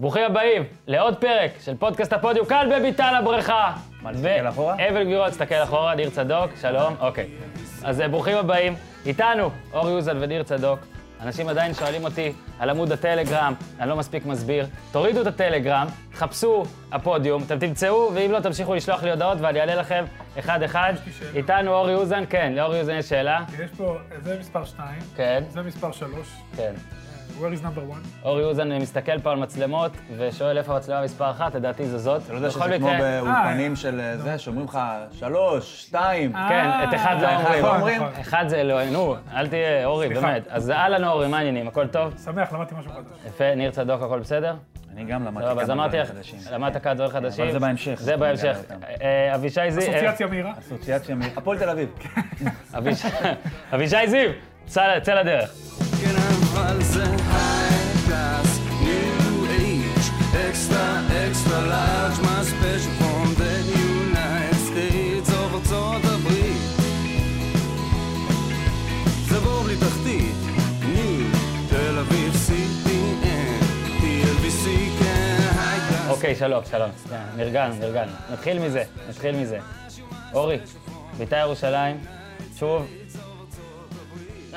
ברוכים הבאים לעוד פרק של פודקאסט הפודיום, כאן בביתן הבריכה. מה, נסתכל אחורה? אבל גבירות, תסתכל אחורה, ניר צדוק, שלום, אוקיי. אז אה, ברוכים הבאים, איתנו אור יוזל וניר צדוק. אנשים עדיין שואלים אותי על עמוד הטלגרם, אני לא מספיק מסביר. תורידו את הטלגרם, חפשו הפודיום, אתם תמצאו, ואם לא, תמשיכו לשלוח לי הודעות ואני אענה לכם אחד-אחד. איתנו אורי אוזן, כן, לאורי אוזן יש שאלה. יש פה, זה מספר 2, כן, זה מספר 3, כן. Where is number 1? אורי אוזן מסתכל פה על מצלמות ושואל איפה המצלמה מספר אחת, לדעתי זו זאת. אתה לא יודע שזה כמו באולפנים של אה, זה, שאומרים לך שלוש, שתיים. כן, את אחד לא אחד אומרים. לא אומרים? אחד זה אלוהים, נו, אל תהיה, אורי. באמת. אז אהלן אורי, מה העניינים? הכל טוב? שמח, למדתי משהו חדש. יפה, ניר צדוק, הכל בסדר? אני גם למדתי טוב, אז כמה אמרתי דברים חדשים. למדת כמה דברים חדשים. אבל זה בהמשך. זה בהמשך. אה, אבישי זיו, אסוציאציה מהירה. אסוציאציה מ... הפועל תל אביב. אביש- אבישי זיו, צא צא לדרך. כן אבל זה large, my special. אוקיי, שלום, שלום. נרגענו, נרגענו. נתחיל מזה, נתחיל מזה. אורי, בית"ר ירושלים, שוב.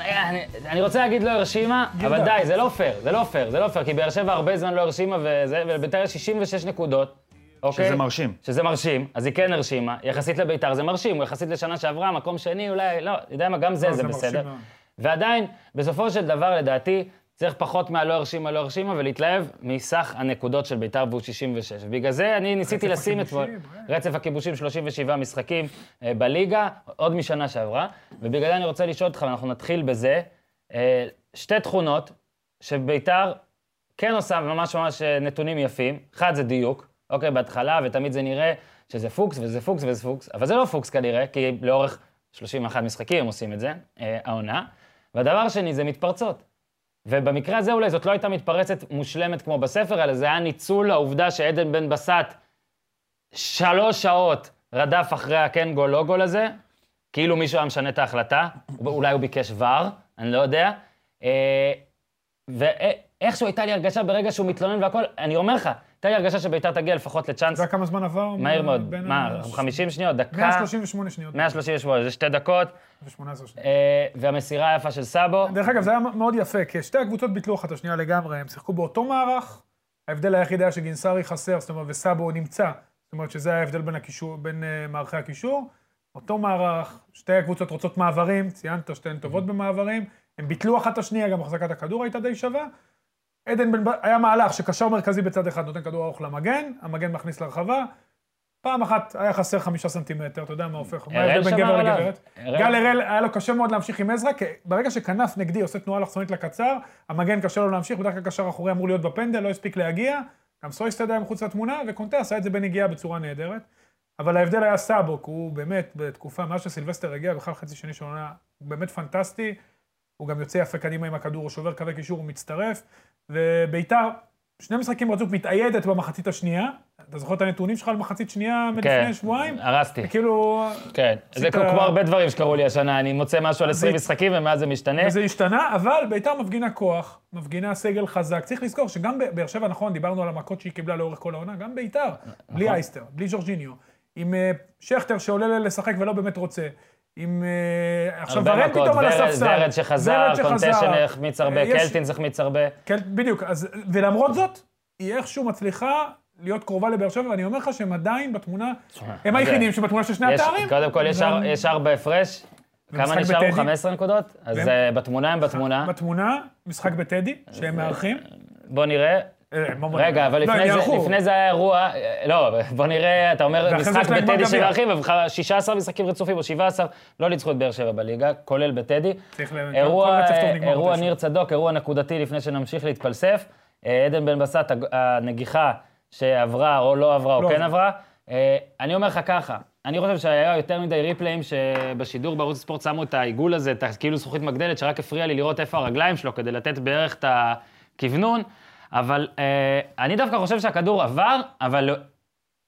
אני, אני רוצה להגיד לא הרשימה, אבל. די, זה לא פייר, זה לא פייר, זה לא פייר, כי באר שבע הרבה זמן לא הרשימה, וזה, ולבית"ר יש 66 נקודות, אוקיי? שזה מרשים. שזה מרשים, אז היא כן הרשימה. יחסית לבית"ר זה מרשים, יחסית לשנה שעברה, מקום שני אולי, לא, יודע מה, גם זה, לא, זה בסדר. ועדיין, בסופו של דבר, לדעתי, צריך פחות מהלא הרשימה, לא הרשימה, ולהתלהב מסך הנקודות של בית"ר והוא 66. ובגלל זה אני ניסיתי לשים אתמול, אה. רצף הכיבושים, 37 משחקים אה, בליגה, עוד משנה שעברה, ובגלל זה אני רוצה לשאול אותך, ואנחנו נתחיל בזה, אה, שתי תכונות שבית"ר כן עושה ממש ממש נתונים יפים. אחד זה דיוק, אוקיי, בהתחלה, ותמיד זה נראה שזה פוקס וזה פוקס וזה פוקס, אבל זה לא פוקס כנראה, כי לאורך 31 משחקים הם עושים את זה, העונה. והדבר השני זה מתפרצות. ובמקרה הזה אולי זאת לא הייתה מתפרצת מושלמת כמו בספר, אלא זה היה ניצול העובדה שעדן בן בסט שלוש שעות רדף אחרי הכן גול לא גול הזה, כאילו מישהו היה משנה את ההחלטה, אולי הוא ביקש ור, אני לא יודע. אה, ואיכשהו הייתה לי הרגשה ברגע שהוא מתלונן והכל, אני אומר לך, הייתה לי הרגשה שביתר תגיע לפחות לצ'אנס אתה יודע כמה זמן עבר? מהר מאוד. מה, ה- 50 שניות, דקה? 138 שניות. 138, זה שתי דקות, ו-18 שניות. אה, והמסירה היפה של סאבו. דרך אגב, זה היה מאוד יפה, כי שתי הקבוצות ביטלו אחת השנייה לגמרי, הם שיחקו באותו מערך, ההבדל היחיד היה שגינסארי חסר, זאת אומרת, וסאבו נמצא, זאת אומרת שזה ההבדל בין, הקישור, בין uh, מערכי הקישור. אותו מערך, שתי הקבוצות רוצות מעברים, ציינת שתיהן טובות במעברים, הם ביטלו אחת את השנייה, גם החזקת הכדור הייתה די שווה. עדן בן, היה מהלך שקשר מרכזי בצד אחד נותן כדור ארוך למגן, המגן מכניס לרחבה. פעם אחת היה חסר חמישה סנטימטר, אתה יודע מה הופך, מה ההבדל בין גבר. לגברת? גל הראל היה לו קשה מאוד להמשיך עם עזרא, כי ברגע שכנף נגדי עושה תנועה אלכסונית לקצר, המגן קשה לו להמשיך, בדרך כלל קשר אחורי אמור להיות בפנדל, לא הספיק להגיע, גם סויסטד היה מחוץ לתמונה, וקונטה עשה את זה בנגיעה בצורה נהדרת. אבל ההבדל היה סאבוק, הוא באמת בתקופה, מאז שסילבסטר הגיע, בכלל חצי שני של עונה, באמת פנטסטי, הוא גם יוצא יפה קדימה עם הכדור, הוא שובר קווי קישור, הוא מצטרף, וביתר, שני משחקים רצוף מתאיידת במחצית השנייה, אתה זוכר את הנתונים שלך על מחצית שנייה כן, מלפני שבועיים? הרסתי. כאילו, כן, זה כמו הרבה דברים שקרו לי השנה, אני מוצא משהו על 20 זה- משחקים ומאז זה משתנה. וזה השתנה, אבל ביתר מפגינה כוח, מפגינה סגל חזק. צריך לזכור שגם בבאר שבע, נכון, דיברנו על המכות שהיא קיבלה לאורך כל העונה, גם ביתר, בלי נכון. אייסטר, בלי ז'ורג'יניו, עם אה, שכטר שעולה לשחק ולא באמת רוצה. עם אה, עכשיו ורן פתאום על הספסל. ורד שחזר. קונטשן החמיץ הרבה, אה, יש- קלטינס החמיץ הרבה. כן, בדיוק, אז, ולמרות זאת, היא איכשהו מצליחה להיות קרובה לבאר שבע, ואני אומר לך שהם עדיין בתמונה, הם היחידים? שבתמונה של שני התארים. קודם כל, יש ארבע הפרש. כמה נשארו? בטדי. 15 נקודות? אז והם- אה, בתמונה הם בתמונה. בתמונה, משחק בטדי, שהם מארחים. בוא נראה. אה, בוא רגע? אבל לא, לפני זה- היה אירוע, אה, לא, בוא נראה, אתה אומר משחק בטדי. שמארחים, אבל 16 משחקים רצופים או 17, לא ניצחו את באר שבע בליגה, כולל בטדי. אירוע. ניר צדוק, אירוע נקודתי לפני שנמשיך להתפלסף. אה, עדן בן בסט, הנגיחה שעברה או לא עברה או לא כן עברה. אה, אני אומר לך ככה, אני חושב שהיה יותר מדי ריפליים שבשידור בערוץ הספורט שמו את העיגול הזה, את כאילו זכוכית מגדלת, שרק הפריע לי לראות איפה הרגליים שלו כדי לתת בערך את הכוונון, אבל אה, אני דווקא חושב שהכדור עבר, אבל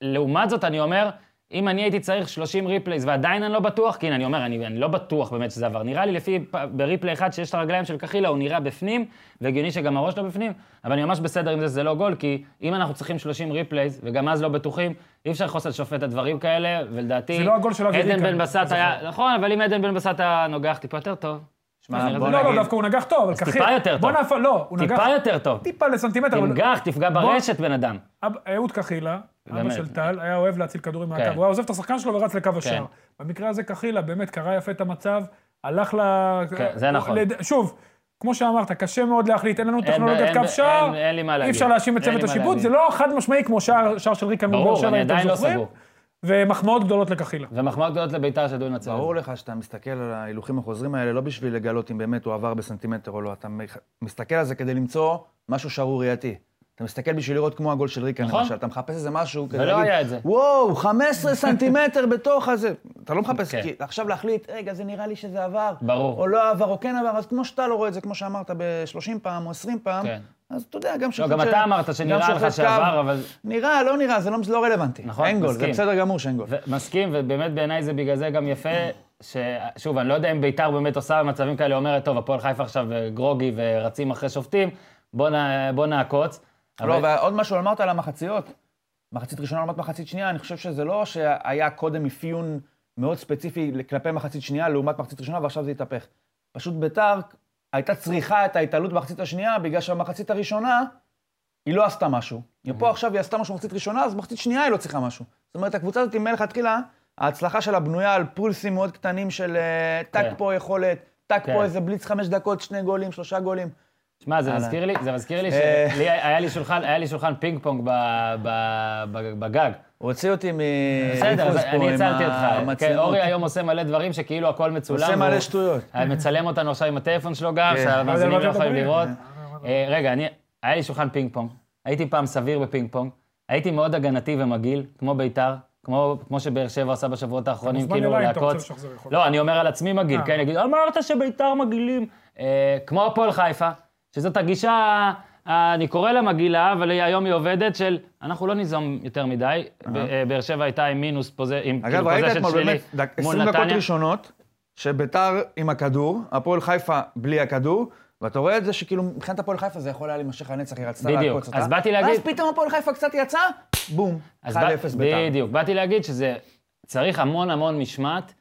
לעומת זאת אני אומר, אם אני הייתי צריך 30 ריפלייז ועדיין אני לא בטוח, כי הנה, אני אומר, אני, אני לא בטוח באמת שזה עבר. נראה לי לפי, ב replay אחד שיש את הרגליים של קחילה, הוא נראה בפנים, והגיוני שגם הראש לא בפנים, אבל אני ממש בסדר עם זה שזה לא גול, כי אם אנחנו צריכים 30 replays, וגם אז לא בטוחים, אי אפשר לכעוס על שופט הדברים כאלה, ולדעתי... זה לא הגול של אבי עדן ריקן, בן בסט היה... נכון, אבל אם עדן בן בסט היה נוגח טיפה יותר טוב. שמע, בוא זה לא, נגיד- לא, דווקא הוא נגח טוב, אבל טיפה קחילה... יותר בוא טוב. נהפוך, לא, הוא נגח טיפה יותר טוב. טיפה לסנטימטר. תנגח, תפגע בוא- ברשת, בן אדם. אהוד קחילה, אבא. של טל, היה אוהב להציל כדורים מהקו. כן. הוא היה עוזב את השחקן שלו ורץ לקו השער. במקרה הזה קחילה באמת קרא יפה את המצב, הלך ל... כן, זה נכון. שוב, כמו שאמרת, קשה מאוד להחליט, אין לנו טכנולוגיית קו שער, אי. אפשר להאשים את צוות השיפוט. זה לא חד משמעי כמו שער של ריקן מול באר ברור, שבע, אם אתם לא זוכרים. ומחמאות גדולות לקחילה. ומחמאות גדולות לביתר שידעו לנצל. ברור לך שאתה מסתכל על ההילוכים החוזרים האלה לא בשביל לגלות אם באמת הוא עבר בסנטימטר או לא, אתה מסתכל על זה כדי למצוא משהו שערורייתי. אתה מסתכל בשביל לראות כמו הגול של ריקן נכון. למשל, אתה מחפש איזה משהו כדי ולא להגיד, היה את זה. וואו, 15 סנטימטר בתוך הזה. אתה לא מחפש, כן. כי עכשיו להחליט, רגע, זה נראה לי שזה עבר, ברור. או לא עבר, או כן עבר, אז כמו שאתה לא רואה את זה, כמו שאמרת, ב-30 פעם או 20 פעם, כן. אז אתה יודע, גם לא, שופט גם ש- אתה אמרת גם שנראה לך שעבר, אבל... נראה, לא נראה, זה לא, לא רלוונטי. נכון, אין גול, זה מסכים. בסדר גמור שאין גול. מסכים, ובאמת בעיניי זה בגלל זה גם יפה, ששוב, אני לא יודע אם ביתר באמת עושה במצבים כאלה, אומרת, טוב, הפועל חיפה עכשיו אה, גרוגי ורצים אחרי שופטים, בוא, נעקוץ. לא, ועוד משהו אמרת על המחציות. מחצית ראשונה לעומת מחצית שנייה, אני חושב שזה לא שהיה קודם אפיון מאוד ספציפי כלפי מחצית שנייה לעומת מחצית ראשונה, ועכשיו זה התהפך. פשוט ביתר הייתה צריכה את ההתעלות במחצית השנייה, בגלל שהמחצית הראשונה, היא לא עשתה משהו. ופה עכשיו היא עשתה משהו במחצית ראשונה, אז במחצית שנייה היא לא צריכה משהו. זאת אומרת, הקבוצה הזאת מלכתחילה, ההצלחה שלה בנויה על פולסים מאוד קטנים של אה, טאק כן. פה יכולת, טאק כן. פה איזה בליץ חמש דקות, שני גולים, שלושה גולים. שמע, זה. מזכיר לי, זה מזכיר לי אה. שלי היה לי שולחן, היה לי שולחן פינג פונג ב- ב- ב- בגג. הוא הוציא אותי מ... בסדר, אני הצלתי אותך. כן. אורי היום עושה מלא דברים שכאילו הכל מצולם. עושה מלא שטויות. אה, מצלם אותנו עכשיו עם הטלפון שלו גם, כן. שהמאזינים לא יכולים לראות. אה, רגע, אני, היה לי שולחן פינג פונג. הייתי פעם סביר בפינג פונג. הייתי מאוד הגנתי ומגעיל, כמו ביתר, כמו, כמו שבאר שבע עשה בשבועות האחרונים, כאילו לעקוץ. לא, אני אומר על עצמי מגעיל, אה. כן, יגיד, אמרת שביתר מגעילים. אה, כמו הפועל חיפה, שזאת הגישה, אה, אני קורא לה מגעילה, אבל היום היא עובדת של, אנחנו לא ניזום יותר מדי. אה, באר שבע הייתה עם מינוס, אגב, כאילו ראית פוזיישן אתמול שלילי באמת, דק- מול 20 דקות נתניה. ראשונות, שביתר עם הכדור, הפועל חיפה בלי הכדור, ואתה רואה את זה שכאילו מבחינת הפועל חיפה זה יכול היה להימשך לנצח, היא רצתה. לעקוץ אותה. אז באתי להגיד- ואז פתאום הפועל חיפה קצת יצא, בום, 1-0 אז בא- ביתר. בדיוק, באתי להגיד שזה צריך המון המון משמעת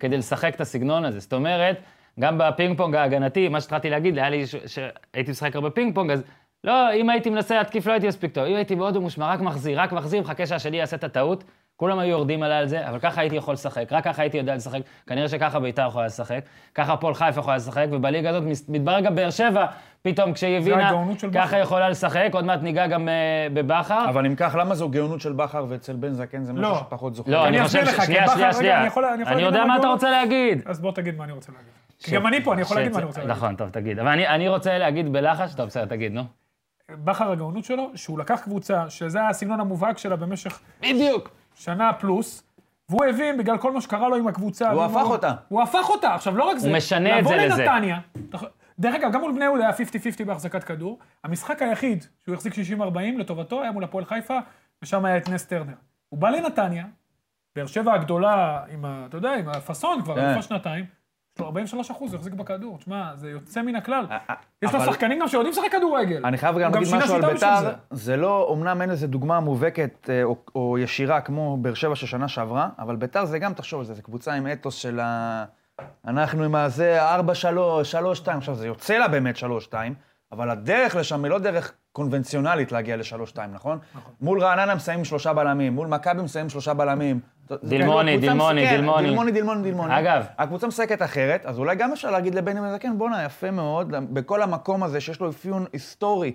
כדי לשחק את הסגנון הזה. זאת אומרת, גם בפינג פונג ההגנתי, מה שהתחלתי להגיד, היה לי, ש- שהייתי משחק הרבה פינג פונג, אז לא, אם הייתי מנסה להתקיף לא הייתי מספיק טוב. אם הייתי מאוד ממושמע, רק מחזיר, רק מחזיר, מחכה שהשני יעשה את הטעות. כולם היו יורדים עליי על זה, אבל ככה הייתי יכול לשחק, רק ככה הייתי יודע לשחק. כנראה שככה ביתר יכולה לשחק, ככה הפועל חיפה יכולה לשחק, ובליגה הזאת מתברר גם באר שבע, פתאום כשהיא הבינה, ככה. יכולה לשחק, עוד מעט ניגע גם אה, בבכר. אבל אם כך, למה זו גאונות של בכר ואצל בן זקן זה משהו לא. שפחות זוכר? לא, אני אני חושב ש... שנייה, שנייה, שנייה. אני יכול- אני יכול אני להגיד יודע מה אתה? רוצה להגיד. אז בוא תגיד מה אני רוצה להגיד. כי גם אני פה, אני יכול להגיד מה אני רוצה להגיד. נכון, טוב, תגיד. אבל אני- אני רוצה להגיד בלחש, טוב, בסדר, תגיד, נו. בכר הגאונות שלו, שהוא לקח קבוצה, שזה היה הסגנון המובהק שלה במשך בדיוק. שנה פלוס, והוא הבין, בגלל כל מה שקרה לו עם הקבוצה... הוא הפך ה- אותה. הוא הפך אותה. עכשיו, לא רק זה, משנה את זה לזה. לבוא לנתניה, דרך אגב, גם מול בני יהודה היה 50-50 בהחזקת כדור. המשחק היחיד שהוא החזיק 60-40 לטובתו היה מול הפועל חיפה, ושם היה את נס טרנר. הוא בא לנתניה, באר שבע הגדולה, עם ה... אתה יודע, עם הפאסון כבר, כן. לפני שנתיים, 43 אחוז, הוא החזיק בכדור. תשמע, זה יוצא מן הכלל. יש לו שחקנים גם שיודעים לשחק כדורגל. אני חייב גם להגיד משהו על ביתר, זה. זה לא, אמנם אין איזה דוגמה מובהקת אה, או, או ישירה כמו באר שבע של שנה שעברה, אבל ביתר זה גם, תחשוב על זה, זו קבוצה עם אתוס של ה... אנחנו עם הזה 4-3, 3-2, עכשיו זה יוצא לה באמת 3-2, אבל הדרך לשם היא לא דרך קונבנציונלית להגיע ל-3-2, נכון? נכון. מול רעננה מסיימים שלושה בלמים, מול מכבי מסיימים שלושה בלמים. דילמוני, דילמוני, דילמוני. דילמוני, דילמוני, דילמוני. אגב. הקבוצה משחקת אחרת, אז אולי גם אפשר להגיד לבני בן זקן, בואנה, יפה מאוד, בכל המקום הזה שיש לו אפיון היסטורי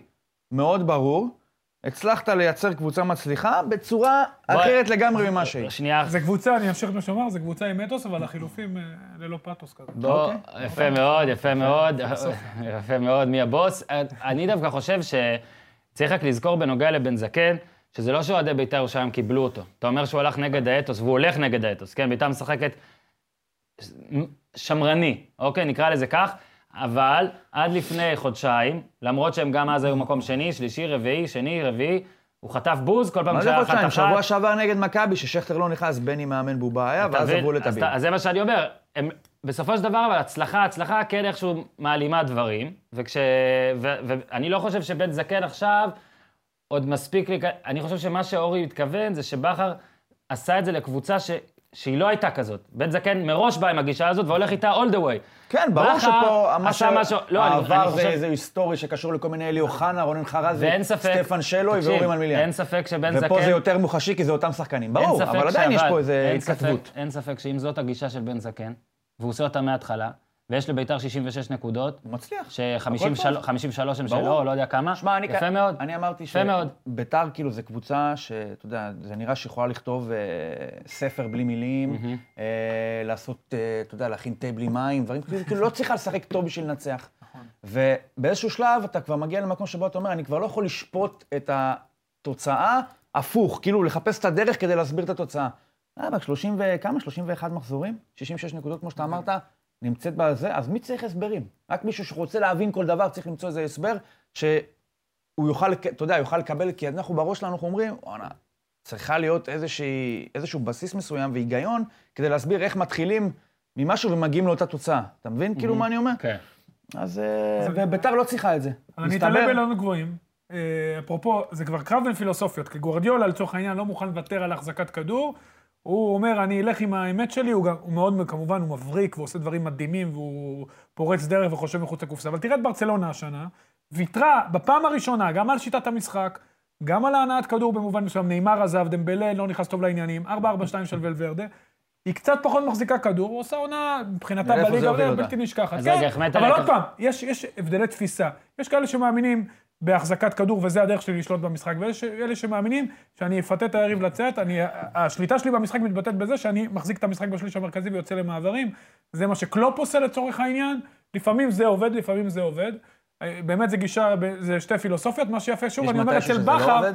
מאוד ברור, הצלחת לייצר קבוצה מצליחה בצורה אחרת לגמרי ממה שהיא. שנייה, זה קבוצה, אני אמשיך את מה שאמר, זה קבוצה עם אתוס, אבל החילופים אה, ללא פתוס כזה. בוא, אוקיי. יפה מאוד, יפה מאוד, יפה מאוד, מי הבוס? אני דווקא חושב שצריך רק לזכור בנוגע לבן זקן, שזה לא שאוהדי בית"ר ירושלים קיבלו אותו. אתה אומר שהוא הלך נגד האתוס, והוא הולך נגד האתוס, כן? בית"ר משחקת שמרני, אוקיי? נקרא לזה כך. אבל עד לפני חודשיים, למרות שהם גם אז היו מקום שני, שלישי, רביעי, שני, רביעי, הוא חטף בוז כל פעם מה זה שהיה חודשיים? אחת שבוע אחת. שעבר נגד מכבי, ששכטר לא נכנס, בני מאמן בובה היה, ואז? עברו לטביב. אז זה מה שאני אומר. הם, בסופו של דבר, אבל הצלחה, הצלחה כן איכשהו מעלימה דברים, וכש... ו- ואני לא חושב שבן זקן עכשיו עוד מספיק. אני חושב שמה שאורי התכוון זה שבכר עשה את זה לקבוצה ש... שהיא לא הייתה כזאת. בן זקן מראש בא עם הגישה הזאת והולך איתה all the way. כן, ברור שפה, עשה משהו... לא, העבר זה חושב... איזה היסטורי שקשור לכל מיני אלי אוחנה, רונן חרזי. סטפן שלוי ואורי מלמיליאן. אין ספק שבן זקן... ופה זה יותר מוחשי, כי זה אותם שחקנים. ברור, אבל עדיין יש שאבל- פה ספק- התכתבות. אין ספק שאם זאת הגישה של בן זקן, והוא עושה אותה מההתחלה, ויש לביתר 66 נקודות, הוא מצליח. ש-53 הם ברור. שלו, לא יודע כמה, שמע, אני, יפה מאוד. אני אמרתי יפה מאוד. שביתר כאילו זה קבוצה שאתה יודע, זה נראה שיכולה לכתוב אה, ספר בלי מילים, אה, לעשות, אה, אתה יודע, להכין תה בלי מים, דברים כאילו, כאילו לא צריכה לשחק טוב בשביל לנצח. ובאיזשהו שלב אתה כבר מגיע למקום שבו אתה אומר, אני כבר לא יכול לשפוט את התוצאה הפוך, כאילו לחפש את הדרך כדי להסביר את התוצאה. אה, אבל 30 ו... כמה? 31 מחזורים? 66 נקודות, כמו שאתה אמרת, נמצאת בזה, אז מי צריך הסברים? רק מישהו שרוצה להבין כל דבר צריך למצוא איזה הסבר, שהוא יוכל, אתה יודע, יוכל לקבל, כי אנחנו בראש שלנו, אנחנו אומרים, וואנה, צריכה להיות איזושהי, איזשהו בסיס מסוים והיגיון כדי להסביר איך מתחילים ממשהו ומגיעים לאותה תוצאה. אתה מבין כאילו מה אני אומר? כן. אז... אה, וביתר לא צריכה את זה. אבל אני אתעלה באילנות גבוהים. אה, אפרופו, זה כבר קרב בין פילוסופיות, כי גוורדיולה לצורך העניין לא מוכן לוותר על החזקת כדור. הוא אומר, אני אלך עם האמת שלי, הוא, גם, הוא מאוד, כמובן, הוא מבריק ועושה דברים מדהימים, והוא פורץ דרך וחושב מחוץ לקופסה. אבל תראה את ברצלונה השנה, ויתרה בפעם הראשונה גם על שיטת המשחק, גם על ההנעת כדור במובן מסוים, נאמר עזב, דמבלה לא נכנס טוב לעניינים, 4-4-2 של ולוורדה. היא קצת פחות מחזיקה כדור, הוא עושה עונה, מבחינתה בליגה? בלתי נשכחת. כן, אבל עוד פעם, יש, יש הבדלי תפיסה. יש כאלה שמאמינים בהחזקת כדור, וזה הדרך שלי לשלוט במשחק, ויש אלה שמאמינים שאני אפתה את היריב לצאת, אני, השליטה שלי במשחק מתבטאת בזה שאני מחזיק את המשחק בשליש המרכזי ויוצא למעברים. זה מה שקלופ עושה לצורך העניין. לפעמים זה עובד, לפעמים זה עובד. אה, באמת זה גישה, זה שתי פילוסופיות, מה שיפה, שוב, אני אומר, אצל לא בכר?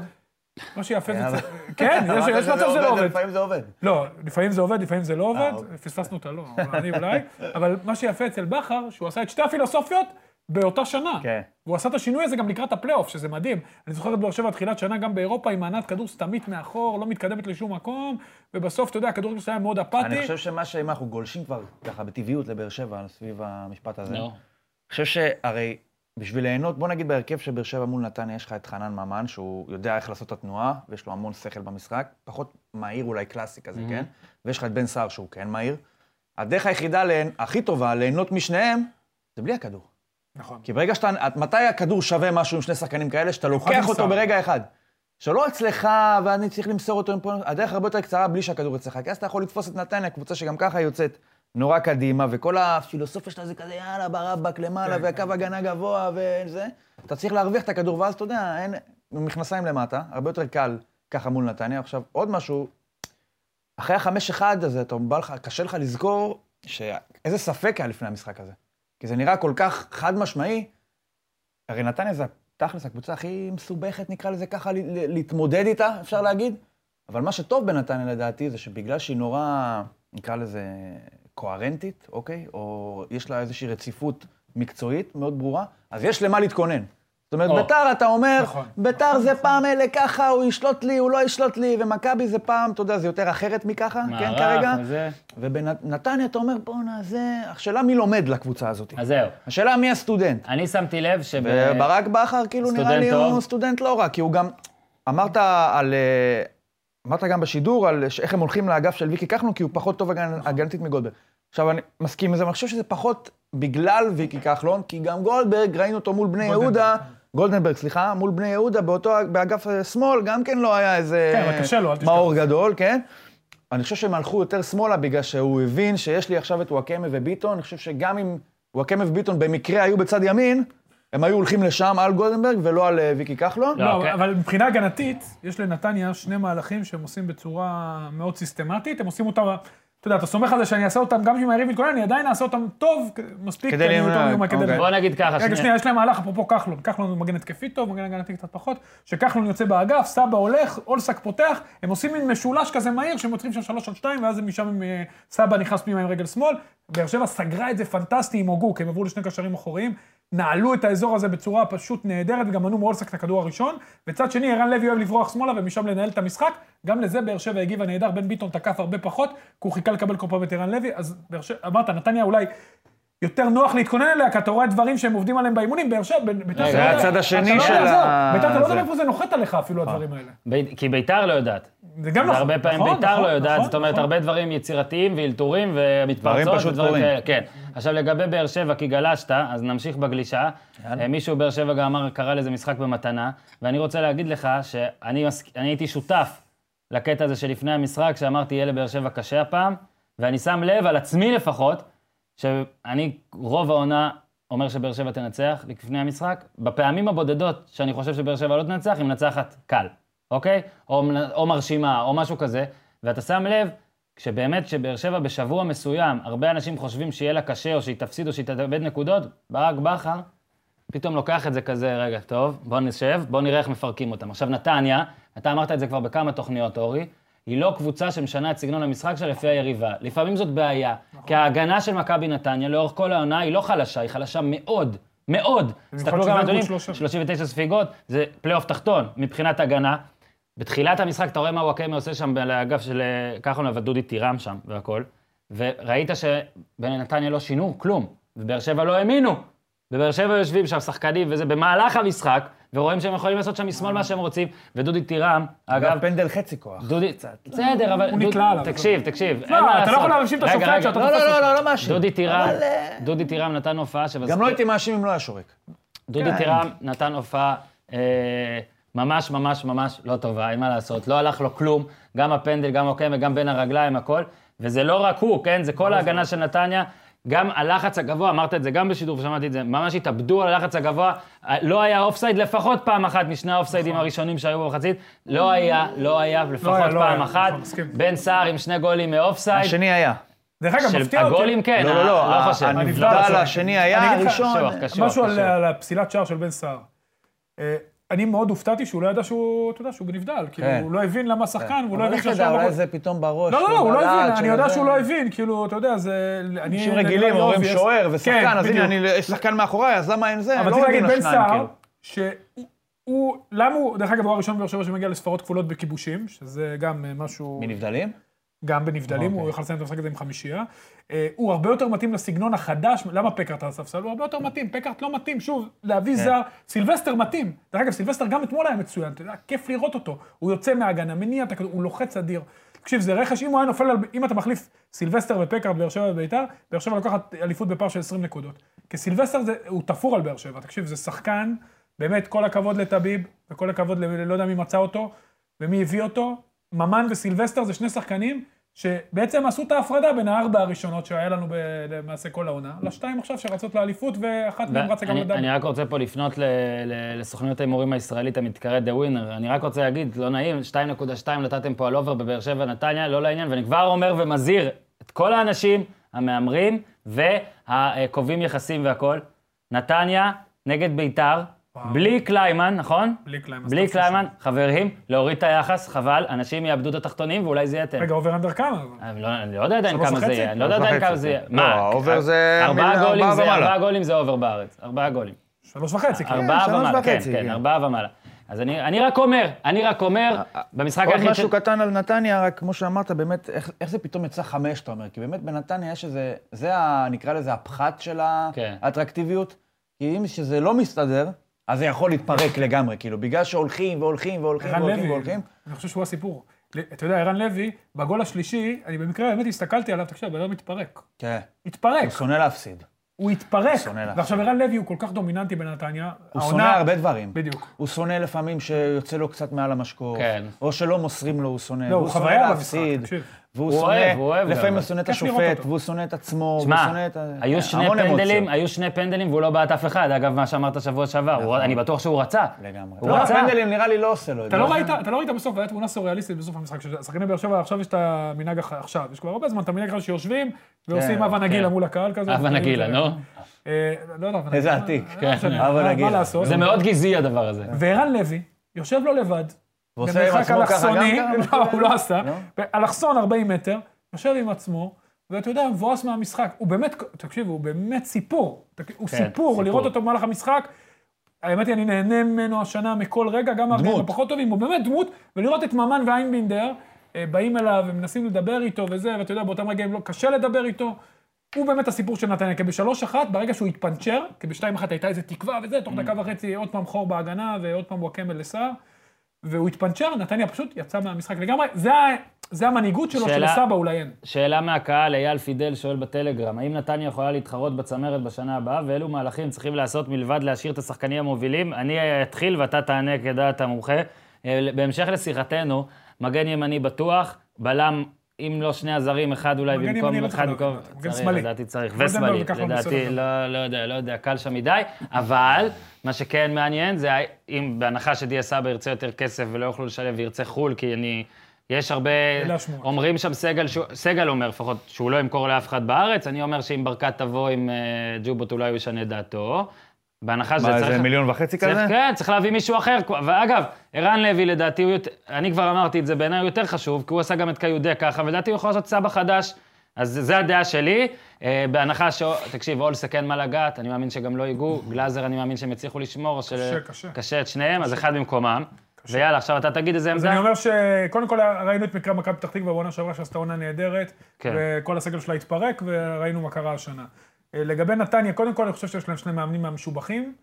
מה שיפה זה... אבל- כן, יש מצב שזה לא עובד. לפעמים זה עובד. לא, לפעמים זה עובד, לפעמים זה לא עובד, אוקיי. פספסנו אותה, לא, אבל אני אולי, אבל מה שיפה אצל בכר, שהוא עשה את שתי הפילוסופיות באותה שנה. כן. והוא עשה את השינוי הזה גם לקראת הפלייאוף, שזה מדהים. אני זוכר את באר שבע תחילת שנה גם באירופה עם מענת כדור סתמית מאחור, לא מתקדמת לשום מקום, ובסוף, אתה יודע, הכדורגל שלה היה מאוד אפאתי. אני חושב שמה שאם אנחנו גולשים כבר ככה בטבעיות לבאר שבע סביב המשפט הזה, נו. אני חושב שהרי בשביל ליהנות, בוא נגיד בהרכב של באר שבע מול נתניה, יש לך את חנן ממן, שהוא יודע איך לעשות את התנועה, ויש לו המון שכל במשחק, פחות מהיר אולי קלאסי כזה, כן? ויש לך את בן סער שהוא כן מהיר. הדרך היחידה, הכי טובה, ליהנות משניהם, זה בלי הכדור. נכון. כי ברגע שאתה, מתי הכדור שווה משהו עם שני שחקנים כאלה, שאתה לוקח אותו. ברגע אחד. שלא אצלך, ואני צריך למסור אותו מפה, הדרך הרבה יותר קצרה בלי שהכדור אצלך, כי אז אתה יכול לתפוס את נתניה, קבוצה שגם ככה יוצאת נורא קדימה, וכל הפילוסופיה שלה זה כזה, יאללה, ברבק למעלה, כן, והקו הגנה גבוה וזה. אתה צריך להרוויח את הכדור, ואז אתה יודע, אין, מכנסיים למטה, הרבה יותר קל ככה מול נתניה. עכשיו, עוד משהו, אחרי החמש אחד הזה, אתה בא לך, קשה לך לזכור ש... איזה ספק היה לפני המשחק הזה. כי זה נראה כל כך חד משמעי. הרי נתניה זה תכלס הקבוצה הכי מסובכת, נקרא לזה ככה, להתמודד איתה, אפשר להגיד. אבל מה שטוב בנתניה לדעתי, זה שבגלל שהיא נורא, נקרא לזה, קוהרנטית, אוקיי? או יש לה איזושהי רציפות מקצועית מאוד ברורה, אז יש למה להתכונן. זאת אומרת, או. ביתר, אתה אומר, נכון. ביתר זה פעם אלה ככה, הוא ישלוט לי, הוא לא ישלוט לי, ומכבי זה פעם, אתה יודע, זה יותר אחרת מככה, כן, כרגע. מערך וזה. ובנתניה אתה אומר, בואנה, זה... השאלה מי לומד לקבוצה הזאת. אז זהו. השאלה מי הסטודנט. אני שמתי לב שב... וברק בכר, כאילו, נראה לי טוב. הוא סטודנט לא רע, כי הוא גם... אמרת על... אה, אמרת גם בשידור על ש- איך הם הולכים לאגף של ויקי כחלון, כי הוא פחות טוב הגנ- הגנתית מגולדברג. עכשיו, אני מסכים עם זה, אני חושב שזה פחות בגלל ויקי כחלון, כי גם גולדברג, ראינו אותו מול בני יהודה, כן. גולדנברג, סליחה, מול בני יהודה, באותו, באגף שמאל, גם כן לא היה איזה... כן, אבל קשה לו, אל תשכח. מאור גדול, כן? אני חושב שהם הלכו יותר שמאלה בגלל שהוא הבין שיש לי עכשיו את וואקמה וביטון, אני חושב שגם אם וואקמה וביטון במקרה היו בצד ימין, הם היו הולכים לשם על גולדנברג ולא על אה, ויקי כחלון. לא, לא, אוקיי. אבל מבחינה הגנתית, יש לנתניה שני מהלכים שהם עושים בצורה מאוד סיסטמטית, הם עושים אותם, אתה יודע, אתה סומך על זה שאני אעשה אותם, גם אם היריב מתכונן, אני עדיין אעשה אותם טוב, מספיק, כדי מיומן כדי... אוקיי. בוא נגיד ככה, רגע, שנייה, יש להם מהלך, אפרופו כחלון, כחלון הוא מגן התקפי טוב, מגן הגנתי קצת פחות, שכחלון יוצא באגף, סבא הולך, אולסק פותח, הם עושים מין משולש כזה מהיר, שהם יוצרים שם שלוש על שתיים, ואז משם הם, אה, סבא נכנס פנימה עם רגל שמאל. באר שבע סגרה את זה פנטסטי עם הוגו, כי הם עברו לשני קשרים אחוריים. נעלו את האזור הזה בצורה פשוט נהדרת, וגם מנעו מאולסק את הכדור הראשון. וצד שני, ערן לוי אוהב לברוח שמאלה ומשם לנהל את המשחק. גם לזה באר שבע הגיבה נהדר, בן ביטון תקף הרבה פחות, כי הוא חיכה לקבל כל פעם את ערן לוי. אז באר שבע, אמרת, נתניה אולי יותר נוח להתכונן אליה, כי אתה רואה דברים שהם עובדים עליהם באימונים, באר שבע, ביתר, זה הצד השני לא של ה- ביתר, אתה לא יודע. איפה זה נוחת עליך אפילו, הדברים האלה. כי ביתר לא יודעת. זה גם נכון. והרבה פעמים נכון, ביתר נכון, לא יודעת, נכון, זאת אומרת. הרבה דברים יצירתיים ואלתורים ומתפרצות. דברים פשוט קורים. כאלה, כן. עכשיו, לגבי באר שבע, כי גלשת, אז נמשיך בגלישה. אה, מישהו באר שבע גם אמר, קרא לזה משחק במתנה, ואני רוצה להגיד לך שאני הייתי שותף לקטע הזה שלפני המשחק, שאמרתי, יהיה לבאר שבע קשה הפעם, ואני שם לב, על עצמי לפחות, שאני רוב העונה אומר שבאר שבע תנצח לפני המשחק. בפעמים הבודדות שאני חושב שבאר שבע לא תנצח, היא מנצחת קל, אוקיי? או, או מרשימה, או משהו כזה. ואתה שם לב, כשבאמת שבאר שבע בשבוע מסוים, הרבה אנשים חושבים שיהיה לה קשה, או שהיא תפסיד, או שהיא תאבד נקודות, ברק בכר פתאום לוקח את זה כזה, רגע, טוב, בוא נשב, בוא נראה איך מפרקים אותם. עכשיו, נתניה, אתה אמרת את זה כבר בכמה תוכניות, אורי, היא לא קבוצה שמשנה את סגנון המשחק שלה לפי היריבה. לפעמים זאת בעיה, כי ההגנה של מכבי נתניה לאורך כל העונה היא לא חלשה, היא חלשה מאוד, מאוד. תסתכלו גם גבול שלושה. 39 ספיגות, זה פלייאוף תחתון מבחינת הגנה. בתחילת המשחק אתה רואה מה וואקמה עושה שם על האגף של אה, כחלון ודודי טירם שם והכל, וראית שבנתניה לא שינו כלום, ובאר שבע לא האמינו. בבאר שבע יושבים שם שחקנים וזה במהלך המשחק, ורואים שהם יכולים לעשות שם משמאל מה שהם רוצים, ודודי טירם, אגב, אגב, פנדל חצי כוח. דודי, בסדר, אבל... הוא נקלע עליו. תקשיב, תקשיב, אין לא, מה אתה לא לעשות. יכול להאשים את השופט שאתה לא, לא. לא, לא, לא מאשים. דודי טירם, אה, דודי טירם נתן הופעה שבז... גם לא הייתי מאשים אם לא היה שורק. דודי כן. טירם נתן הופעה אה, ממש ממש ממש לא טובה, אין מה לעשות. לא הלך לו כלום, גם הפנדל, גם עוקם וגם בין הרגליים, הכל. וזה לא רק הוא, כן? זה כל ההגנה של נתניה. גם הלחץ הגבוה, אמרת את זה גם בשידור ושמעתי את זה, ממש התאבדו על הלחץ הגבוה. אה, לא היה אופסייד לפחות פעם אחת משני האופסיידים הראשונים שהיו במחצית. לא היה, לא היה, לפחות היה, לא פעם היה, אחת. נכון, מסכים. בן סער עם שני גולים מאופסייד. השני היה. דרך אגב, מפתיע אותי. הגולים כן, לא, לא, לא, אה, לא חושב. הנבדל השני היה, הראשון. משהו על- הפסילת שער של בן סער. אני מאוד הופתעתי שהוא לא ידע שהוא, אתה יודע, שהוא. כאילו, כן. הוא לא הבין למה שחקן, והוא לא אבל הבין תדע, שהשער... אולי. זה פתאום בראש. לא, לא, לא, הוא לא הבין, אני יודע. שהוא לא הבין, כאילו, אתה יודע, זה... אנשים רגילים לי אומרים. שוער ושחקן, כן, אז הנה. אני- יש שחקן מאחוריי, אז למה אין זה? אבל לא רציתי להגיד, בן סער, כאילו. שהוא... הוא, למה הוא, דרך אגב, הוא הראשון באר שבע שמגיע לספרות כפולות בכיבושים, שזה גם אה, משהו... מנבדלים? גם בנבדלים, אוקיי. הוא יוכל לסיים את המשחק הזה עם חמישייה. אה, הוא הרבה יותר מתאים לסגנון החדש, למה פקארט על הספסל? הוא הרבה יותר מתאים, פקארט לא מתאים, שוב, להביא כן. זר, סילבסטר מתאים. דרך אגב, סילבסטר גם אתמול היה מצוין, אתה יודע, כיף לראות אותו. הוא יוצא מההגנה, מניע את הכדור, הוא לוחץ אדיר. תקשיב, זה רכש, אם הוא היה נופל אם אתה מחליף סילבסטר ופקארט באר שבע וביתר, באר שבע לוקחת אליפות בפער של 20 נקודות. כי סילבסטר הוא תפור על באר שבע, תקשיב, זה שחקן, באמת, כל הכבוד לטביב, וכל הכבוד, לא יודע מי מצא אותו, ומי הביא אותו. ממן וסילבסטר זה שני שחקנים שבעצם עשו את ההפרדה בין הארבע הראשונות שהיה לנו למעשה כל העונה, לשתיים עכשיו שרצות לאליפות, ואחת מהן רצה גם לדאבל. אני רק רוצה פה לפנות לסוכניות ההימורים הישראלית המתקראת The Winner. אני רק רוצה להגיד, לא נעים, 2.2 נתתם פה על over בבאר שבע נתניה, לא לעניין, ואני כבר אומר ומזהיר את כל האנשים המהמרים והקובעים יחסים והכול. נתניה נגד ביתר, בלי קליימן, נכון? בלי קליימן. בלי קליימן, חברים, להוריד את היחס, חבל, אנשים יאבדו את התחתונים ואולי זה יהיה אתם. רגע, over under כמה? אני לא- אני לא יודע עדיין כמה זה? יהיה, אני לא יודע עדיין כמה זה יהיה. כן. לא, ה over זה ארבעה גולים ארבעה זה. ארבעה גולים זה over בארץ, ארבעה גולים. שלוש וחצי, כן. ארבעה ומעלה, כן, כן, כן. ארבעה ומעלה. אז אני אני רק אומר, אני רק אומר, במשחק עוד היחיד ש... משהו קטן על נתניה, רק כמו שאמרת, באמת, איך, איך זה פתאום יצא חמש, אתה אומר? כי באמת בנתניה יש איזה, זה ה, נקרא לזה הפחת של כן. האטרקטיביות. כי אם שזה לא מסתדר, אז זה יכול להתפרק לגמרי, כאילו, בגלל שהולכים והולכים והולכים והולכים לוי, והולכים. אני חושב שהוא הסיפור. אתה יודע, ערן לוי, בגול השלישי, אני במקרה באמת הסתכלתי עליו, תקשיב, הבן אדם מתפרק. כן. התפרק. הוא שונא להפסיד. הוא התפרק. שונא להפסיד. ועכשיו ערן לוי הוא כל כך דומיננטי בנתניה. הוא העונה- שונא הרבה דברים. בדיוק. הוא שונא לפעמים שיוצא לו קצת מעל המשקוף, כן. או שלא מוסרים לו, הוא שונא. לא, הוא שונא חוויה במשחק, תקשיב. והוא הוא שונא, לפעמים. הוא שונא את השופט. והוא שונא את עצמו, והוא שמע, שונא את ה... היו כן, שני המון פנדלים, אמוציות. היו שני פנדלים והוא לא בעט אף אחד, אגב, מה שאמרת שבוע שעבר, הוא- אני בטוח שהוא רצה. לגמרי. הוא לא, רצה. הפנדלים נראה לי לא עושה לו את זה. לא אתה לא ראית בסוף, הייתה תמונה סוריאליסטית בסוף המשחק, ששחקני באר שבע, עכשיו יש את המנהג, עכשיו, יש כבר הרבה זמן את המנהג הזה שיושבים, ועושים הווה נגילה מול הקהל כזה. הווה נגילה, נו. אה, לא יודע, איזה עתיק. לא כן. מה- נגילה. מה לעשות. זה מאוד גזעי הדבר הזה. וערן לוי, יושב לו לבד, במרחק אלכסוני? לא, הוא לא עשה, לא? אלכסון 40 מטר, יושב עם עצמו, ואתה יודע, מבואס מהמשחק. הוא באמת, תקשיב, הוא באמת סיפור. הוא כן, סיפור. לראות אותו במהלך המשחק. האמת היא, אני נהנה ממנו השנה מכל רגע, גם הרגעים. הפחות טובים, הוא באמת דמות, ולראות את ממן ואיינבינדר אה, באים אליו ומנסים לדבר איתו וזה, ואתה יודע, באותם רגעים לא קשה לדבר איתו. הוא באמת הסיפור של נתניה, כי בשלוש אחת, ברגע שהוא התפנצ'ר, כי בשתיים אחת הייתה איזה תקווה וזה, תוך דקה וחצי עוד פעם חור בהגנה ועוד פעם וואקמה לסער, והוא התפנצ'ר, נתניה פשוט יצא מהמשחק לגמרי. זה, זה המנהיגות שלו, שאלה- שלסבא אולי אין. שאלה מהקהל, אייל פידל שואל בטלגרם, האם נתניה יכולה להתחרות בצמרת בשנה הבאה, ואילו מהלכים צריכים לעשות מלבד להשאיר את השחקנים המובילים? אני אתחיל ואתה תענה כדעת המומחה. אה, בהמשך לשיחתנו, מגן ימני בטוח, בלם, אם לא שני הזרים, אחד אולי במקום, לא אחד במקום, מגן צריך, שמאלי. לדעתי צריך, ושמאלי, וכחלון לדעתי. לא, לא יודע, לא יודע, קל שם מדי, אבל מה שכן מעניין זה אם בהנחה שדיה סבא ירצה יותר כסף ולא יוכלו לשלם וירצה חו"ל, כי אני... יש הרבה... אומרים שם סגל, סגל אומר לפחות שהוא לא ימכור לאף אחד בארץ, אני אומר שאם ברקת תבוא עם אה, ג'ובות אולי הוא ישנה דעתו. בהנחה שזה מה, צריך... איזה מיליון וחצי צריך, כזה? כן, צריך להביא מישהו אחר. ואגב, ערן לוי לדעתי, הוא יותר, אני כבר אמרתי את זה, בעיניי הוא יותר חשוב, כי הוא עשה גם את קיודה ככה, ולדעתי הוא יכול לעשות סבא חדש. אז זה הדעה שלי, אה, בהנחה ש... תקשיב, אולסק אין מה לגעת, אני מאמין שגם לא ייגעו, גלאזר אני מאמין שהם יצליחו לשמור, של... קשה, קשה. קשה את שניהם, אז אחד במקומם. ויאללה, עכשיו אתה תגיד איזה אז עמדה. אני אומר שקודם כל ראינו את מקרה מכבי פתח תקווה בעונה שעברה שעשתה עונה נהדרת, כן. וכל הסגל שלה התפרק, וראינו מה קרה השנה. אה, לגבי נתניה, קודם כל אני חושב שיש להם שני מאמנים מהמשובחים,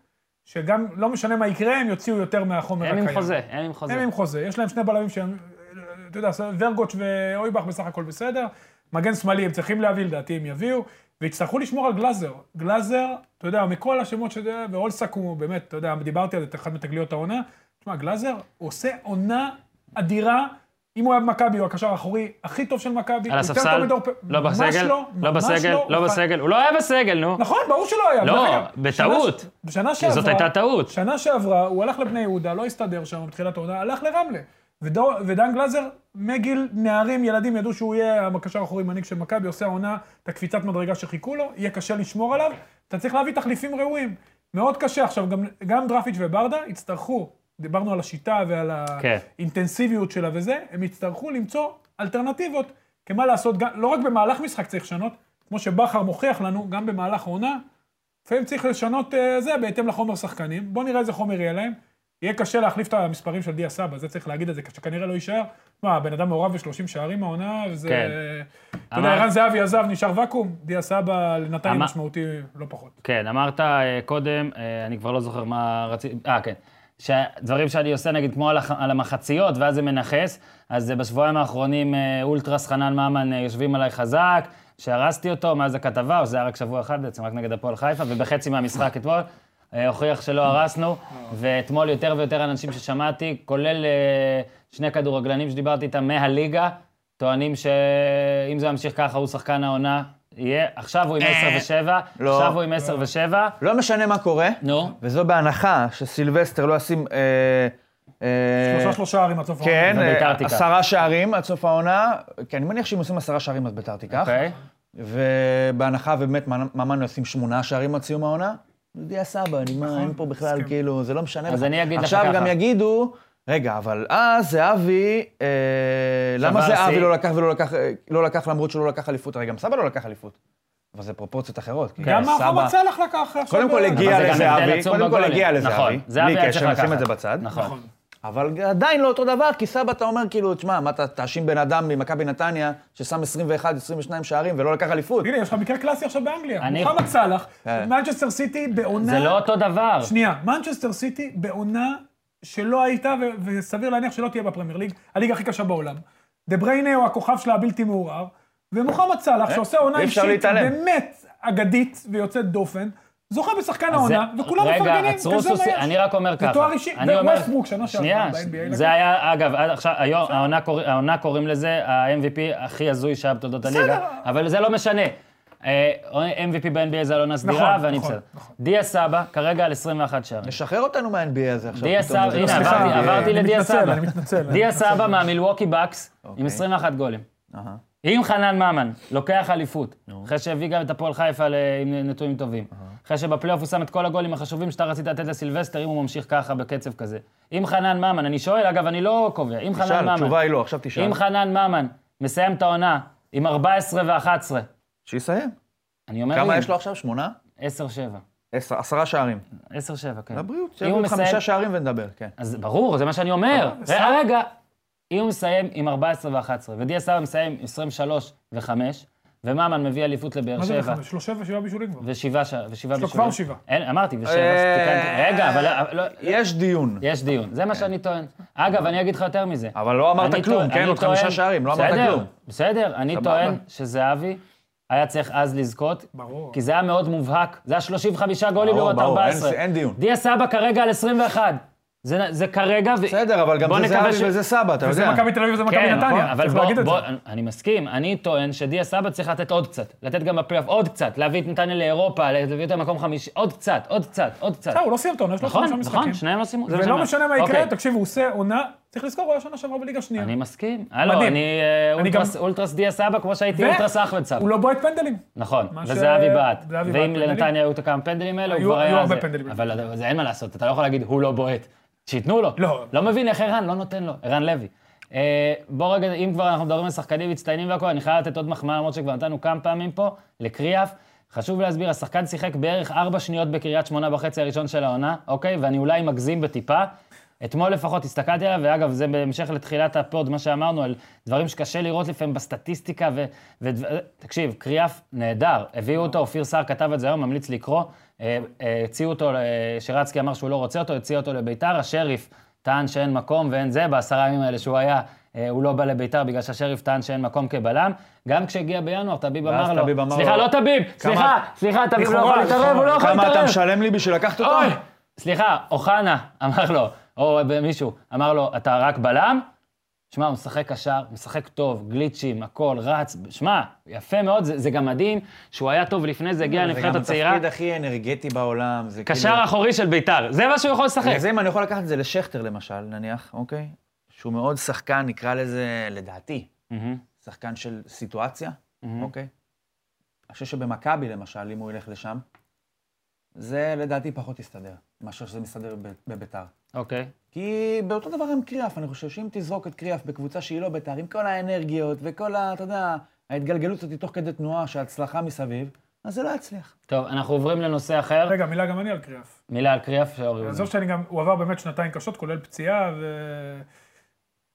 שגם לא משנה מה יקרה, הם יוציאו יותר מהחומר הם הקיים. עם חוזה, הם עם חוזה. הם עם חוזה. יש להם שני בלמים שהם, אה, אתה יודע, ורגוץ' ואויבך בסך הכל בסדר. מגן שמאלי הם צריכים להביא, לדעתי הם יביאו, ויצטרכו לשמור על גלאזר. גלאזר, אתה יודע, מכל השמות שזה, ואולסק הוא באמת, אתה יודע, דיברתי על זה, אחד מתגליות העונה. תשמע, גלאזר עושה עונה אדירה. אם הוא היה במכבי, הוא הקשר האחורי הכי טוב של מכבי. על הספסל? לא בסגל? לא, לא בסגל? לא חי- בסגל? הוא לא היה בסגל, נו. נכון, ברור שלא היה. לא, בטעות. שנה- שעברה... זאת הייתה טעות. שנה שעברה, הוא הלך לבני יהודה, לא הסתדר שם בתחילת העונה, הלך לרמלה. ודן גלזר, מגיל נערים, ילדים, ידעו שהוא יהיה הקשר האחורי מנהיג של מכבי, עושה העונה, את הקפיצת מדרגה שחיכו לו, יהיה קשה לשמור עליו, אתה צריך להביא תחליפים ראויים. מאוד קשה. עכשיו, גם, גם דרפיץ' וברדה יצטרכו, דיברנו על השיטה ועל כן. האינטנסיביות שלה וזה, הם יצטרכו למצוא אלטרנטיבות. כי מה לעשות, לא רק במהלך משחק צריך לשנות, כמו שבכר מוכיח לנו, גם במהלך העונה, לפעמים צריך לשנות אה, זה בהתאם לחומר שחקנים. בואו נראה איזה חומר יהיה להם. יהיה קשה להחליף את המספרים של דיה סבא, זה צריך להגיד את זה, שכנראה לא יישאר. מה, הבן אדם מעורב ב-30 שערים העונה, וזה... כן. אתה יודע, ערן זהבי עזב, נשאר ואקום, דיה סבא לנתניה אמר- משמעותי לא פחות. כן, אמרת אה, קודם, אה, אני כבר לא זוכר מה רציתי, אה, כן. שדברים שאני עושה, נגיד, כמו על, הח... על המחציות, ואז זה מנכס, אז אה, בשבועיים האחרונים אה, אולטרס חנן ממן אה, יושבים עליי חזק, שהרסתי אותו מאז הכתבה, או שזה היה רק שבוע אחד בעצם, רק נגד הפועל חיפה, ובחצי מהמשחק אתמול, הוכיח שלא הרסנו, ואתמול יותר ויותר אנשים ששמעתי, כולל שני כדורגלנים שדיברתי איתם מהליגה, טוענים שאם זה ממשיך ככה, הוא שחקן העונה. יהיה, עכשיו הוא עם 10 ו-7, לא. עכשיו הוא עם 10 ו-7, לא משנה מה קורה, נו. וזו בהנחה שסילבסטר לא ישים... אה, אה, שלושה שלושה ערים עד סוף העונה. כן, אה. עשרה שערים עד סוף העונה, כי אני מניח שאם עושים עשרה שערים אז ביתר תיקח. אוקיי. ובהנחה ובאמת ממן ישים שמונה שערים עד סיום העונה, דיה סבא, אני מה, אין פה בכלל. כאילו, זה לא משנה. אז. אני אגיד לך עכשיו ככה. גם יגידו, רגע, אבל אז זהבי, אה, למה זהבי. לא לקח ולא לקח, אה, לא לקח למרות שהוא לא לקח אליפות? הרי גם סבא לא לקח אליפות. אבל זה פרופורציות אחרות. כי גם סבא- מחמד סלח לקח. קודם כל הגיע לזהבי, קודם כל. הגיע נכון, לזהבי, זהבי בלי היה קשר, נשים את. זה בצד. נכון. אבל עדיין לא אותו דבר, כי סבא, אתה אומר כאילו, תשמע, מה אתה תאשים בן אדם ממכבי נתניה, ששם 21, 22 שערים ולא לקח אליפות? הנה, יש לך מקרה קלאסי עכשיו באנגליה. אני- מוחמד סלאח, כן. מנצ'סטר סיטי בעונה... זה לא אותו דבר. שנייה, מנצ'סטר סיטי בעונה שלא הייתה, וסביר להניח שלא תהיה בפרמייר ליג, הליגה הכי קשה בעולם. דה בריינה הוא הכוכב שלה הבלתי מעורער, ומוחמד סלאח, שעושה עונה אישית. באמת אגדית ויוצאת דופן, זוכה בשחקן העונה, וכולם מפרגנים, כזה מה יש. אני רק אומר ככה. זה תואר אישי, וווסטברוק שנה שעברה ב-NBA. זה היה, אגב, עכשיו, היום, העונה קוראים לזה ה-MVP הכי הזוי שהיה בתולדות הליגה, אבל זה לא משנה. אה, MVP ב-NBA זה על עונה סדירה, נכון, ואני נכון, בסדר. נכון. דיה סבא, כרגע על 21 שערים. לשחרר אותנו מה-NBA הזה עכשיו. דיה סבא, זה לא הנה, סליחה, עברתי- לדיה מתנצל, סבא. אני מתנצל, דיה. סבא מהמילווקי בקס, עם אוקיי. 21 גולים. אהה. אם חנן ממן לוקח אליפות, אחרי שהביא גם את הפועל חיפה עם נתונים טובים, אחרי שבפלייאוף הוא שם את כל הגולים החשובים שאתה רצית לתת לסילבסטר, אם הוא ממשיך ככה בקצב כזה. אם חנן ממן, אני שואל, אגב, אני לא קובע, אם חנן תשאל, ממן, התשובה היא לא, עכשיו תשאל. אם חנן ממן מסיים את העונה עם 14 ו-11, שיסיים. אני אומר... כמה לי, יש לו עכשיו? שמונה? עשר שבע. עשר- עשרה שערים. עשר שבע, כן. לבריאות, הוא עוד חמישה מסיים- שערים ונדבר, כן. אז ברור, זה מה שאני אומר. רגע, אם הוא מסיים עם 14 ו-11, ודיה סבא מסיים עם 23 ו-5, וממן מביא אליפות לבאר מה זה שבע, בחמש? שלושה ושבעה בישולים כבר. ושבעה ש- ושבעה יש לו בישולים. כבר שבעה. אין, אמרתי, ושבע, אה. רגע, אבל לא, יש דיון. יש דיון, זה מה שאני טוען. אגב, אני אגיד לך יותר מזה. אבל לא אמרת כלום, כן? עוד חמישה שערים, לא אמרת כלום. בסדר, אני. טוען שזהבי היה צריך אז לזכות, ברור. כי זה היה מאוד מובהק. זה היה 35 גולים ברור, לעומת ברור, אין- 14. אין דיון. דיה סבא כרגע על 21. זה זה כרגע, ו- בסדר, אבל גם בוא זה זהבי ש- וזה סבא, אתה וזה יודע. מכבי תל אביב וזה מכבי כן, נתניה. אבל צריך בוא, להגיד את בוא, זה. אני מסכים, אני טוען שדיה סבא צריך לתת עוד קצת. לתת גם בפלייאוף עוד קצת, להביא את נתניה לאירופה, להביא אותם למקום חמישי, עוד קצת, עוד קצת, עוד קצת. בסדר, הוא לא סיים את העונה, יש לו נכון, חמישה משחקים. נכון, שניהם לא סיימו. זה ולא שאני משנה מה אומר. יקרה, אוקיי, תקשיב, הוא עושה עונה, צריך לזכור, הוא היה שנה שעברה בליגה שנייה. אני מסכים. הלו. אני אה, אולטרס- דיה סבא כמו שהייתי אולטרס אחמד סבא. הוא לא בועט פנדלים. נכון, מה ש- וזהבי בעט. ואם. לנתניה היו את הכמה פנדלים האלה, הוא כבר היה... היו הרבה. פנדלים. אבל זה אין מה לעשות, אתה לא יכול להגיד, הוא לא בועט. שייתנו לו. לא. לא מבין איך ערן לא נותן לו, ערן לוי. אה, בוא רגע, אם כבר אנחנו מדברים על שחקנים מצטיינים והכול, אני חייב לתת עוד מחמאה, למרות שכבר נתנו כמה פעמים פה, לקריאף. חשוב להסביר, השחקן שיחק בערך ארבע שניות בקריית שמונה בחצי הראשון של העונה, אוקיי? ואני אולי מגזים בטיפה. אתמול לפחות הסתכלתי עליו, ואגב, זה בהמשך לתחילת ה pod, מה שאמרנו על דברים שקשה לראות לפעמים בסטטיסטיקה, ו... ו... תקשיב, קריאף נהדר, הביאו אותו, אופיר סער כתב את זה היום, ממליץ לקרוא. אה, אה, הציעו אותו, אה, שרצקי אמר שהוא לא רוצה אותו, הציע אותו לביתר, השריף טען שאין מקום ואין זה, בעשרה ימים האלה שהוא היה, הוא לא בא לביתר בגלל שהשריף טען שאין מקום כבלם. גם כשהגיע בינואר, ואז אמר לו, טביב אמר סליחה, לו, לא טביב, סליחה, סליחה, טביב לא יכול להתערב, הוא לא יכול כמה אתה להתערב. משלם לי בשביל לקחת אותו? סליחה, אוחנה אמר לו, או מישהו, אמר לו, אתה רק בלם? שמע, הוא משחק קשר, משחק טוב, גליצ'ים, הכל, רץ, שמע, יפה מאוד, זה, זה גם מדהים שהוא היה טוב לפני זה, הגיע לנבחרת הצעירה. זה גם התפקיד הכי אנרגטי בעולם. זה קשר כאילו- אחורי של ביתר, זה מה שהוא יכול לשחק. זה אם אני יכול לקחת את זה לשכטר למשל, נניח, אוקיי? שהוא מאוד שחקן, נקרא לזה, לדעתי, מהמם, שחקן של סיטואציה, מהמם. אוקיי? אני חושב שבמכבי למשל, אם הוא ילך לשם, זה לדעתי פחות יסתדר, מאשר שזה מסתדר ב- בביתר. אוקיי. כי באותו דבר עם קריאף, אני חושב שאם תזרוק את קריאף בקבוצה שהיא לא ביתר, עם כל האנרגיות וכל ה... אתה יודע, ההתגלגלות הזאת תוך כדי תנועה, שההצלחה מסביב, אז זה לא יצליח. טוב, אנחנו עוברים לנושא אחר. רגע, מילה גם אני על קריאף. מילה על קריאף שאורי. עזוב שאני גם, הוא עבר באמת שנתיים קשות, כולל פציעה,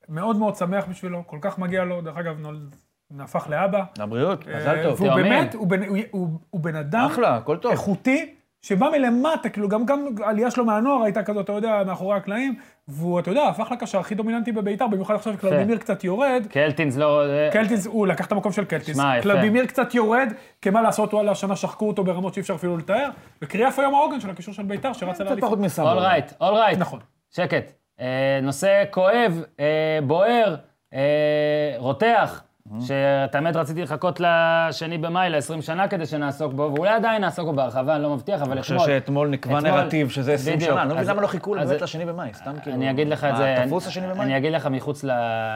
ומאוד מאוד שמח בשבילו, כל כך מגיע לו, דרך אגב, נולד, הפך לאבא. לבריאות, אה, מזל טוב. והוא תאומים. באמת, הוא בן- אדם אחלה, הכל טוב. איכותי, שבא מלמטה, כאילו, גם גם העלייה שלו מהנוער הייתה כזאת, אתה יודע, מאחורי הקלעים, והוא, אתה יודע, הפך לקשר הכי דומיננטי בביתר, במיוחד עכשיו שקלאודימיר קצת יורד. קלטינס לא... קלטיס, הוא לקח את המקום של קלטיס. שמע, יפה. קלאודימיר קצת יורד, כי מה לעשות, וואלה, השנה שחקו אותו ברמות שאי אפשר אפילו לתאר, וקריאף היום העוגן של הקישור של ביתר, שרץ על האליפות. פחות מסבא. all right, all right. נכון. שקט. אה, נושא כואב, אה, בוער, אה, רותח, שאתה באמת רציתי לחכות לשני במאי, ל-20 שנה כדי שנעסוק בו, ואולי עדיין נעסוק בו בהרחבה, אני לא מבטיח, אבל אני חושב אתמול... שאתמול נקבע אתמול- נרטיב שזה 20 בדיוק. שנה. אני לא מבין למה לא חיכו באמת לשני במאי, סתם כאילו. אני אגיד לך את זה... תפוס השני במאי? אני אגיד לך מחוץ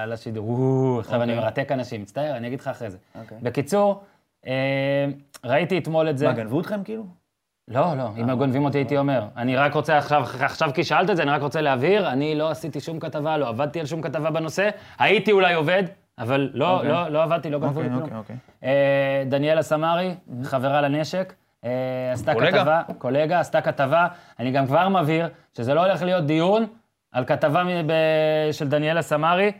לשידור. עכשיו אני אוקיי. מרתק אנשים, מצטער, אני אגיד לך אחרי זה. אוקיי. בקיצור, אה, ראיתי אתמול את זה. מה, גנבו אתכם כאילו? לא, לא, אם היו גונבים אותי הייתי אומר. אני רק רוצה עכשיו, עכשיו כי שאלת את זה, אני רק רוצה להבהיר, אני לא עשיתי שום כתבה, לא עבדתי על שום כתבה בנושא. הייתי אולי עובד, אבל לא, אוקיי. לא, לא עבדתי, לא גנבו לי כלום. אוקיי, אוקיי. אה, דניאלה סמרי, חברה לנשק, אה, עשתה קולגה. כתבה, קולגה, עשתה כתבה. אני גם כבר מבהיר שזה לא הולך להיות דיון על כתבה מ- ב- של דניאלה סמרי,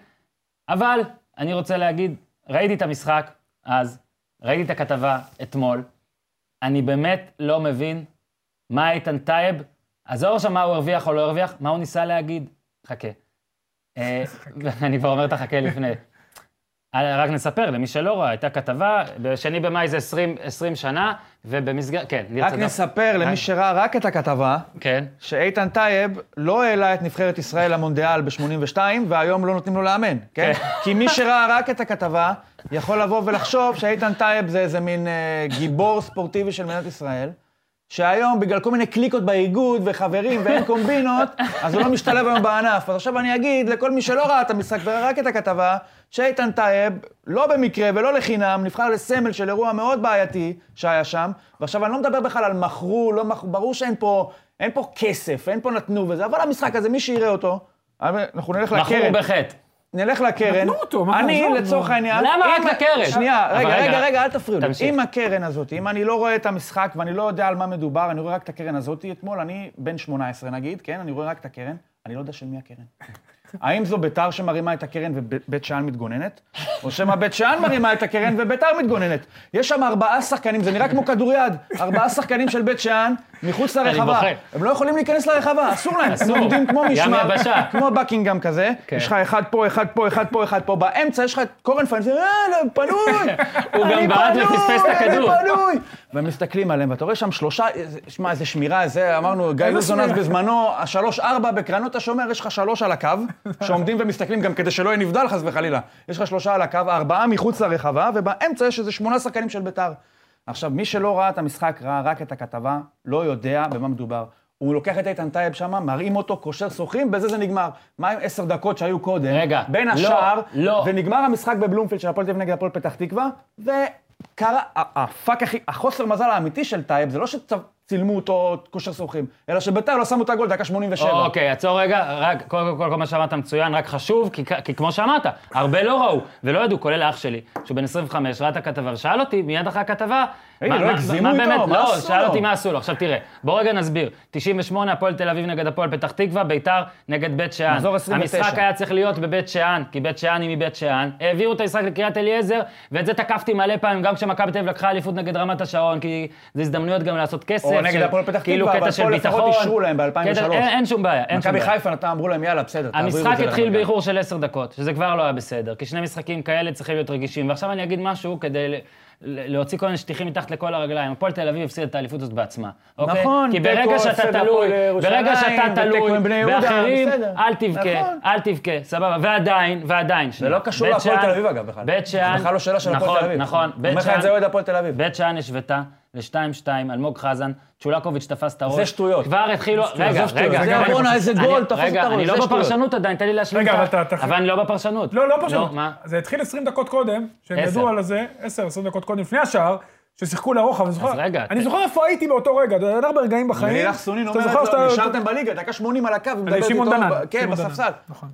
אבל אני רוצה להגיד, ראיתי את המשחק אז, ראיתי את הכתבה אתמול, אני באמת לא מבין מה איתן טייב, עזוב עכשיו מה הוא הרוויח או לא הרוויח, מה הוא ניסה להגיד. חכה. אה, אני כבר אומר את החכה לפני. אה, רק נספר, למי שלא ראה, הייתה כתבה, בשני במאי זה 20, 20 שנה, ובמסגרת, כן, ניר רק צדוק. נספר למי שראה רק את הכתבה, כן, שאיתן טייב לא העלה את נבחרת ישראל למונדיאל ב-82, והיום לא נותנים לו לאמן, כן? כן. כי מי שראה רק את הכתבה, יכול לבוא ולחשוב שאיתן טייב זה איזה מין אה, גיבור ספורטיבי של מדינת ישראל, שהיום, בגלל כל מיני קליקות באיגוד וחברים ואין קומבינות, אז הוא לא משתלב היום בענף. אז עכשיו אני אגיד לכל מי שלא ראה את המשחק וראה רק את הכתבה, שאיתן טייב, לא במקרה ולא לחינם, נבחר לסמל של אירוע מאוד בעייתי שהיה שם, ועכשיו אני לא מדבר בכלל על מכרו, לא מכרו, ברור שאין פה, אין פה כסף, אין פה נתנו וזה, אבל המשחק הזה, מי שיראה אותו, אנחנו נלך לקרן. בחטא. נלך לקרן. נתנו אותו, מה, אני, לצורך נו. העניין... למה רק לקרן? שנייה, רגע, רגע, רגע, אל תפריעו לי. אם הקרן הזאת, אם אני לא רואה את המשחק ואני לא יודע על מה מדובר, אני רואה רק את הקרן הזאת אתמול, אני בן 18 נגיד, כן? אני רואה רק את הקרן, אני לא יודע של מי הקרן. האם זו ביתר שמרימה את הקרן ובית שאן מתגוננת? או שמא בית שאן מרימה את הקרן וביתר מתגוננת? יש שם ארבעה שחקנים, זה נראה כמו כדוריד. ארבעה שחקנים של בית שאן מחוץ לרחבה. הם לא יכולים להיכנס לרחבה, אסור להם. הם עומדים כמו משמר. כמו בקינגהם כזה. כן. יש לך אחד פה, אחד פה, אחד פה, אחד פה. באמצע יש לך את קורנפיין, זה אה, לא, פנוי. הוא גם בעט פנוי, ופספס את הכדור. אני פנוי. והם מסתכלים עליהם, ואתה רואה שם שלושה, שמע, איזה שמירה, זה, אמרנו, גיא לוזון אז? בזמנו, השלוש-ארבע בקרנות השומר, יש לך שלוש על הקו, שעומדים ומסתכלים גם כדי שלא יהיה נבדל חס וחלילה. יש לך שלושה על הקו, ארבעה מחוץ לרחבה, ובאמצע יש איזה שמונה שחקנים של ביתר. עכשיו, מי שלא ראה את המשחק, ראה רק את הכתבה, לא יודע במה מדובר. הוא לוקח את איתן טייב שם, מראים אותו, קושר שרוכים, בזה זה נגמר. מה עם עשר דקות שהיו קודם? רגע, בין לא, השאר, לא. ונגמר המשחק בבלומפילד של הפועל תל אביב נגד הפועל פתח תקווה, וקרה, ה fuck הכי, החוסר מזל האמיתי של טייב, זה לא שצילמו אותו קושר שרוכים, אלא שביתר לא שמו את הגול דקה 87. אוקיי, עצור רגע, רק, קודם כל, כל מה שאמרת מצוין, רק חשוב, כי, כי כמו שאמרת, הרבה לא ראו, ולא ידעו, כולל אח שלי, שהוא בן 25, ראה את הכתבה, ושאל אותי מיד אחרי הכתבה, מה- לא הגזימו מה איתו? באמת, מה לא, עשו שאל לו? אותי מה עשו לו. עכשיו תראה, בוא רגע נסביר. 98, הפועל תל אביב נגד הפועל פתח תקווה, ביתר נגד בית שאן. מחזור 29. המשחק היה צריך להיות בבית שאן, כי בית שאן היא מבית שאן. העבירו את המשחק לקריית אליעזר, ואת זה תקפתי מלא פעמים, גם כשמכבי תל אביב לקחה אליפות נגד רמת השרון, כי זה הזדמנויות גם לעשות כסף. או נגד הפועל פתח כאילו תקווה, אבל פה לפחות. אישרו להם ב-2003. קטע- אין שום בעיה, אין שום מכבי בעיה. חיפה נתן, אמרו להם, יאללה, בסדר. המשחק התחיל לרמת גן." באיחור של עשר דקות, שזה כבר לא היה בסדר, כי שני משחקים כאלה צריכים להיות רגישים. ועכשיו אני אגיד משהו כדי להוציא כל מיני שטיחים מתחת לכל הרגליים. הפועל תל אביב הפסידה את האליפות הזאת בעצמה, אוקיי? נכון, כי ברגע שאתה תלוי, ברגע שאתה תלוי באחרים. אל תבכה, נכון. אל תבכה, סבבה. ועדיין, ועדיין, זה. לא קשור להפועל תל אביב, אגב, בכלל. בית שאן, זה בכלל לא שאלה של הפועל נכון, תל אביב. נכון, אומר בית לך שאן, את זה אוהד הפועל תל אביב. בית שאן השוותה ל-2-2, אלמוג חזן, צ'ולקוביץ' תפס את הראש. זה שטויות. כבר התחילו, רגע. רגע, זה רגע, בואנה, איזה אני- גול, תפס את רגע, הראש, אני זה לא. בפרשנות עדיין, תן לי להשלים רגע, את ה- אבל אתה- אבל אני לא בפרשנות. לא, לא פשוט. מה? זה התחיל 20 דקות קודם, שהם. ידעו על זה, 10-20 דקות קודם, לפני השער, ששיחקו לרוחב. אני זוכר- רגע, אני זוכר איפה הייתי באותו רגע, אתה יודע הרבה רגעים בחיים. ולילך סונין אומרת זוכר לו, שאתה- נשארתם בליגה, דקה 80 על הקו, ומדברת איתו, שמעון דנן, ב- כן, שמעון דנן, בספסל.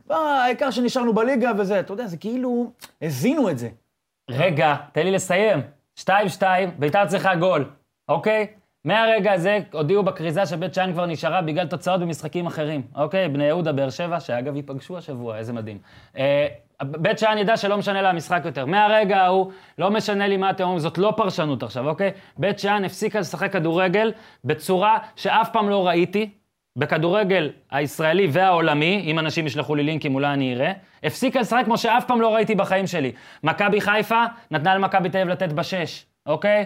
העיקר שנשארנו בליגה וזה, אתה יודע, זה כאילו, הזינו את זה. רגע, תן לי לסיים. 2-2, ביתר צריכה גול, אוקיי? מהרגע הזה הודיעו בכריזה שבית שאן כבר נשארה בגלל תוצאות במשחקים אחרים, אוקיי? בני יהודה, באר שבע, שאגב ייפגשו השבוע, איזה מדהים. אה, בית שאן ידע שלא משנה לה המשחק יותר. מהרגע ההוא, לא משנה לי מה אתם אומרים, זאת לא פרשנות עכשיו, אוקיי? בית שאן הפסיקה לשחק כדורגל בצורה שאף פעם לא ראיתי, בכדורגל הישראלי והעולמי, אם אנשים ישלחו לי לינקים אולי אני אראה, הפסיקה לשחק כמו שאף פעם לא ראיתי בחיים שלי. מכבי חיפה נתנה למכבי תל אביב לתת בשש, אוקיי?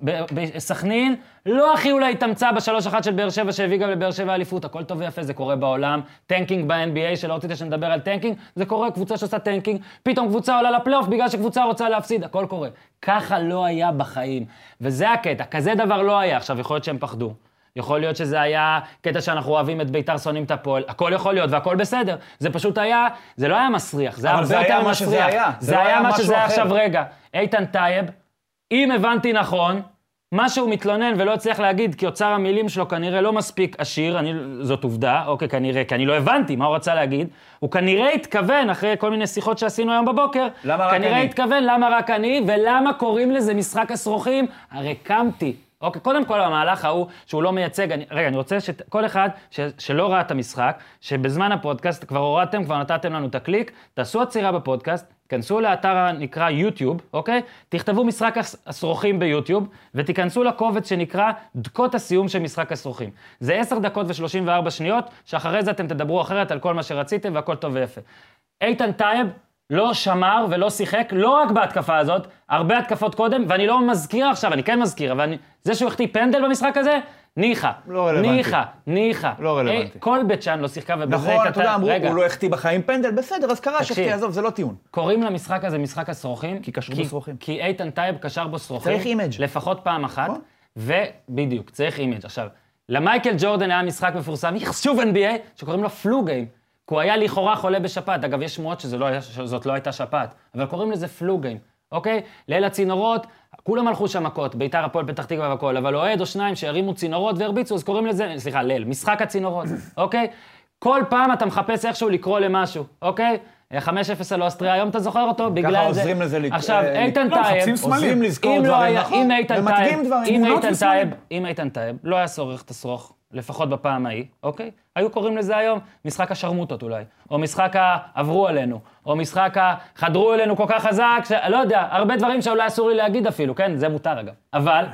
בסכנין, לא הכי אולי התאמצה בשלוש אחת של באר שבע שהביא גם לבאר שבע אליפות, הכל טוב ויפה, זה קורה בעולם. tanking ב-NBA, שלא רצית שנדבר על tanking, זה קורה, קבוצה שעושה tanking, פתאום קבוצה עולה לפלייאוף בגלל שקבוצה רוצה להפסיד, הכל קורה. ככה לא היה בחיים, וזה הקטע, כזה דבר לא היה. עכשיו, יכול להיות שהם פחדו. יכול להיות שזה היה קטע שאנחנו אוהבים את ביתר, שונאים את הפועל, הכל יכול להיות והכל בסדר. זה פשוט היה, זה לא היה מסריח, זה היה אבל הרבה זה היה יותר מה שזה מסריח. היה, זה היה מה שזה היה. עכשיו רגע. איתן טייב, אם הבנתי נכון, מה שהוא מתלונן ולא הצליח להגיד, כי אוצר המילים שלו כנראה לא מספיק עשיר, אני, זאת עובדה, אוקיי, כנראה, כי אני לא הבנתי מה הוא רצה להגיד, הוא כנראה התכוון, אחרי כל מיני שיחות שעשינו היום בבוקר, למה רק כנראה אני? התכוון למה רק אני, ולמה קוראים לזה משחק השרוכים, הרי קמתי. אוקיי, קודם כל המהלך ההוא שהוא לא מייצג, אני, רגע, אני רוצה שכל אחד ש, שלא ראה את המשחק, שבזמן הפודקאסט כבר הורדתם, כבר נתתם לנו את הקליק, תעשו עצירה בפודקאסט, תיכנסו לאתר הנקרא יוטיוב, אוקיי? תכתבו משחק הש- השרוכים ביוטיוב, ותיכנסו לקובץ שנקרא דקות הסיום של משחק השרוכים. זה 10 דקות ו-34 שניות, שאחרי זה אתם תדברו אחרת על כל מה שרציתם והכל טוב ויפה. איתן טייב לא שמר ולא שיחק, לא רק בהתקפה הזאת, הרבה התקפות קודם, ואני לא מזכיר עכשיו, אני כן מזכיר, אבל אני, זה שהוא החטיא פנדל במשחק הזה, ניחא. לא רלוונטי. ניחא, ניחא. לא רלוונטי. אה, כל בית שאן לא שיחקה, ובזה נכון, כתב- אתה יודע, אמרו, רגע, הוא לא החטיא בחיים פנדל, בסדר, אז קרה. שהחטיא, עזוב, זה לא טיעון. קוראים למשחק הזה משחק השרוכים. כי קשרו בו שרוכים. כי איתן טייב קשר בו שרוכים. צריך image. לפחות פעם אחת. נכון. ובדיוק, צריך image. עכשיו, למייקל ג'ורדן היה משחק מפורסם, שוב NBA, שקוראים לו flu game. כי הוא היה לכאורה חולה בשפעת. אגב, יש שמועות שזה לא היה- שזאת לא הייתה שפעת, אבל קוראים לזה flu game, אוקיי? ליל הצינורות, כולם הלכו שם מכות, ביתר, הפועל, פתח תקווה והכול, אבל אוהד או שניים שהרימו צינורות והרביצו, אז קוראים לזה, סליחה, ליל, משחק הצינורות, אוקיי? כל פעם אתה מחפש איכשהו לקרוא למשהו, אוקיי? היה 5-0 על אוסטריה, היום אתה זוכר אותו בגלל זה. עוזרים לזה לק- עכשיו, אה, איתן לא, טייב. עוזרים לזכור לא דברים, נכון? אם איתן טייב. אם תמונות איתן. טייב, אם איתן טייב לא היה שורך את השרוך, לפחות בפעם ההיא, אוקיי? היו קוראים לזה היום משחק השרמוטות אולי, או משחק העברו עלינו, או משחק החדרו אלינו כל כך חזק, ש... לא יודע, הרבה דברים שאולי אסור לי להגיד אפילו, כן? זה מותר אגב. אבל,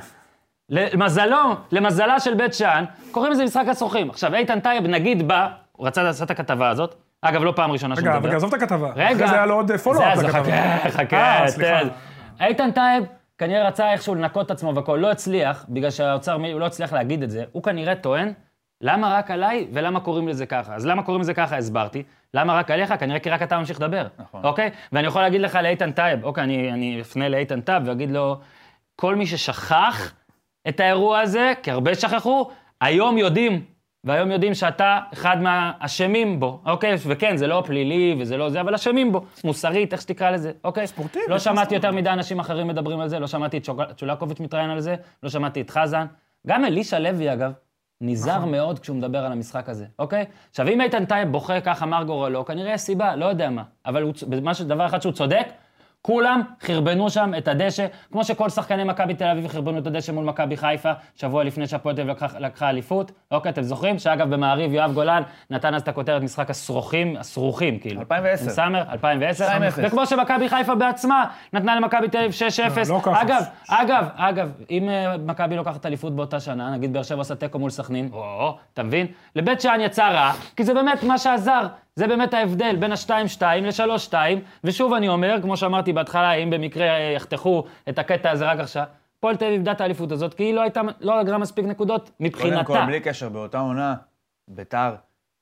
למזלו, למזלה של בית שאן, קוראים לזה משחק השרוכים. עכשיו, איתן טייב נגיד בא, הוא רצה לעשות את הכתבה הזאת, אגב, לא פעם ראשונה שהוא רגע, מדבר. אבל עזוב את הכתבה. רגע. אחרי זה היה לו עוד follow-up לכתבה. חכה, חכה, אה, סליחה. תן. איתן טייב כנראה רצה איכשהו לנקות את עצמו והכול, לא הצליח, בגלל שהאוצר, הוא לא הצליח להגיד את זה, הוא כנראה טוען, למה רק עליי ולמה קוראים לזה ככה? אז למה קוראים לזה ככה? הסברתי. למה רק עליך? כנראה כי רק אתה ממשיך לדבר. נכון. אוקיי? ואני יכול להגיד לך לאיתן טייב, אוקיי, אני, אני אפנה לאיתן טייב ואגיד לו, כל מי ששכח את האירוע הזה, כי הרבה שכחו, היום יודעים, והיום יודעים שאתה אחד מהאשמים בו, אוקיי? וכן, זה לא פלילי וזה לא זה, אבל אשמים בו, מוסרית, איך שתקרא לזה, אוקיי? ספורטיבי, לא שמעתי יותר מדי אנשים אחרים מדברים על זה, לא שמעתי את צ'ולקוביץ' מתראיין על זה, לא שמעתי את חזן. גם אלישע לוי, אגב, נזהר נכון. מאוד כשהוא מדבר על המשחק הזה, אוקיי? עכשיו, אם איתן טייב בוכה ככה מר גורלו, כנראה יש סיבה, לא יודע מה. אבל הוא דבר אחד שהוא צודק, כולם חרבנו שם את הדשא, כמו שכל שחקני מכבי תל אביב חרבנו את הדשא מול מכבי חיפה, שבוע לפני שהפועל תל אביב לקחה- לקחה אליפות. אוקיי, אתם זוכרים? שאגב, במעריב יואב גולן נתן אז את הכותרת משחק הסרוכים, הסרוכים, כאילו. 2010. עם סאמר, 2010. 2-0. וכמו שמכבי חיפה בעצמה נתנה למכבי תל אביב 6-0. לא, לא ככה. אגב, אגב, אגב, אם אה, מכבי לוקחת אליפות באותה שנה, נגיד באר שבע עושה תיקו מול סכנין, אתה מבין? לבית שאן יצא רע, כי זה באמת מה שעזר. זה באמת ההבדל בין ה-2-2 ל-3-2, ושוב אני אומר, כמו שאמרתי בהתחלה, אם במקרה אה, יחתכו את הקטע הזה רק עכשיו, הפועל תל אביב איבדה את האליפות הזאת, כי היא לא הייתה, לא אגרה מספיק נקודות קודם מבחינתה. כל, בלי קשר, באותה עונה, ביתר,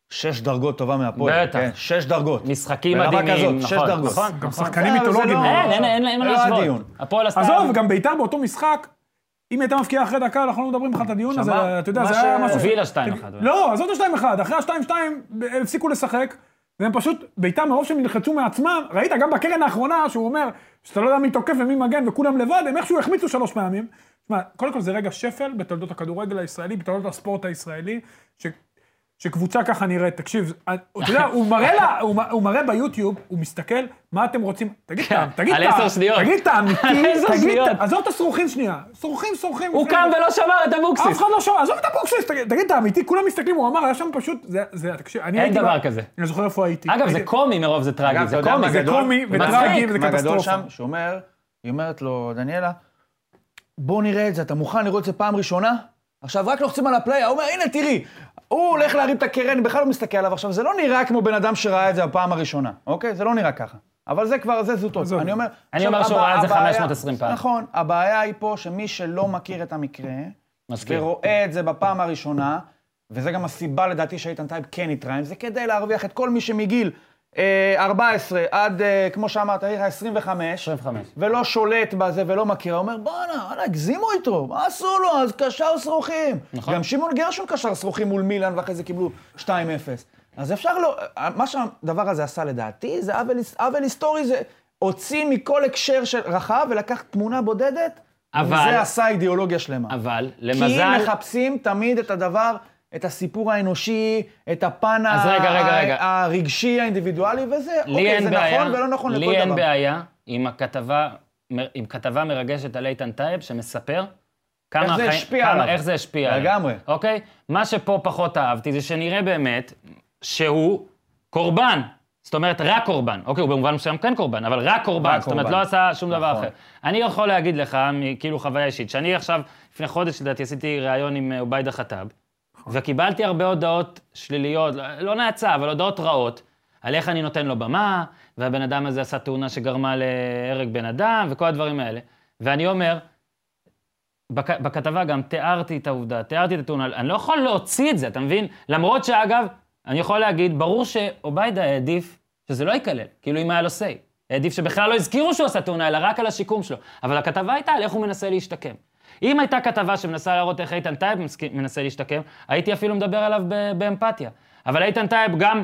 שש דרגות טובה מהפועל. בטח. כן, שש דרגות. משחקים ברמה מדהימים, כזאת, שש נכון, דרגות. נכון, גם. שחקנים זה מיתולוגיים. לא- אין, אין, אין, אין מה זה לא להשוות. הפועל עשתה... עזוב, גם ביתר באותו משחק, אם היא הייתה מבקיעה אחרי דקה, אנחנו לא מדברים בכלל את הדיון הזה, אתה יודע, זה היה משהו... הובילה 2-1. לא, עזוב את ה-2-1, אחרי ה-2-2 הם הפסיקו לשחק, והם פשוט, ביתר מרוב שהם נלחצו מעצמם, ראית גם בקרן האחרונה, שהוא אומר, שאתה לא יודע מי תוקף ומי מגן וכולם לבד, הם איכשהו החמיצו שלוש פעמים. תשמע, קודם כל זה רגע שפל בתולדות הכדורגל הישראלי, בתולדות הספורט הישראלי, ש... שקבוצה ככה נראית, תקשיב, אתה יודע, הוא מראה לה, הוא, מראה ביוטיוב, הוא מסתכל, מה אתם רוצים, תגיד, כן, אתה- תגיד, על עשר שניות. תגיד, אתה על אמיתי, עשר תגיד. עזוב את השרוכים שנייה, שרוכים, שרוכים. הוא קם ולא שמר את אף אבוקסיס. אחד לא שומע, עזוב את אבוקסיס, תגיד, תגיד, אתה אמיתי, כולם מסתכלים, הוא אמר, היה שם פשוט, זה, זה, תקשיב, אני אין הייתי... דבר ב- כזה. אני זוכר איפה הייתי. אגב, זה קומי מרוב זה טרגי, זה קומי. זה? קומי. וטרגי וזה קטסטרופה. שאומר, היא אומרת לו, דניאלה, בוא נראה את זה, אתה מוכן לראות את זה פעם ראשונה? עכשיו רק לוחצים על הפליי, הוא אומר, הנה תראי, הוא הולך להרים את הקרן, אני בכלל לא מסתכל עליו עכשיו, זה לא נראה כמו בן אדם שראה את זה בפעם הראשונה, אוקיי? זה לא נראה ככה. אבל זה כבר, זה זוטות. אני אומר... אני אומר שהוא ראה את זה הבעיה- 520 פעם. נכון, הבעיה היא פה שמי שלא מכיר את המקרה, מסכים. ורואה את זה בפעם הראשונה, וזה גם הסיבה לדעתי שאיתן טייב כן התראיין, זה כדי להרוויח את כל מי שמגיל 14 עד, אה, כמו שאמרת, אחי ה-25, 25. ולא שולט בזה ולא מכיר, אומר, בואנה, וואלה, הגזימו איתו, מה עשו לו? אז קשר שרוכים. נכון. גם שמעון גרשון קשר שרוכים מול מילאן, ואחרי זה קיבלו 2-0. אז אפשר לא... מה שהדבר הזה עשה לדעתי, זה עוול, עוול היסטורי, זה הוציא מכל הקשר הרחב ולקח תמונה בודדת, אבל- וזה עשה אידיאולוגיה שלמה. אבל, כי למזל... מחפשים תמיד את הדבר, את הסיפור האנושי, את הפן אז רגע, רגע, רגע. הרגשי, האינדיבידואלי, וזה, לי אוקיי, זה בעיה, נכון ולא נכון לכל לי דבר. אין בעיה עם הכתבה, עם כתבה מרגשת על איתן טייב, שמספר כמה איך זה החיים- השפיע כמה- עליו. איך זה השפיע עליו. לגמרי. אוקיי? מה שפה פחות אהבתי זה שנראה באמת שהוא קורבן. זאת אומרת, רק קורבן. אוקיי, הוא במובן מסוים כן קורבן, אבל רק קורבן. רק זאת אומרת, קורבן. לא עשה שום דבר נכון. אחר. אני יכול להגיד לך, כאילו חוויה אישית, שאני עכשיו, לפני חודש לדעתי, עשיתי ראיון עם אה, עוביידה חטאב, וקיבלתי הרבה הודעות שליליות, לא- נאצה, אבל הודעות רעות, על איך אני נותן לו במה, והבן אדם הזה עשה תאונה שגרמה להרג בן אדם, וכל הדברים האלה. ואני אומר, בכ, בכתבה גם תיארתי את העובדה, תיארתי את התאונה, אני לא יכול להוציא את זה, אתה מבין? למרות שאגב, אני יכול להגיד, ברור שעוביידה העדיף שזה לא ייכלל, כאילו אם היה לו say. העדיף שבכלל לא הזכירו שהוא עשה תאונה, אלא רק על השיקום שלו. אבל הכתבה הייתה על איך הוא מנסה להשתקם. אם הייתה כתבה שמנסה להראות איך איתן טייב מנסה להשתקם, הייתי אפילו מדבר עליו באמפתיה. אבל איתן טייב גם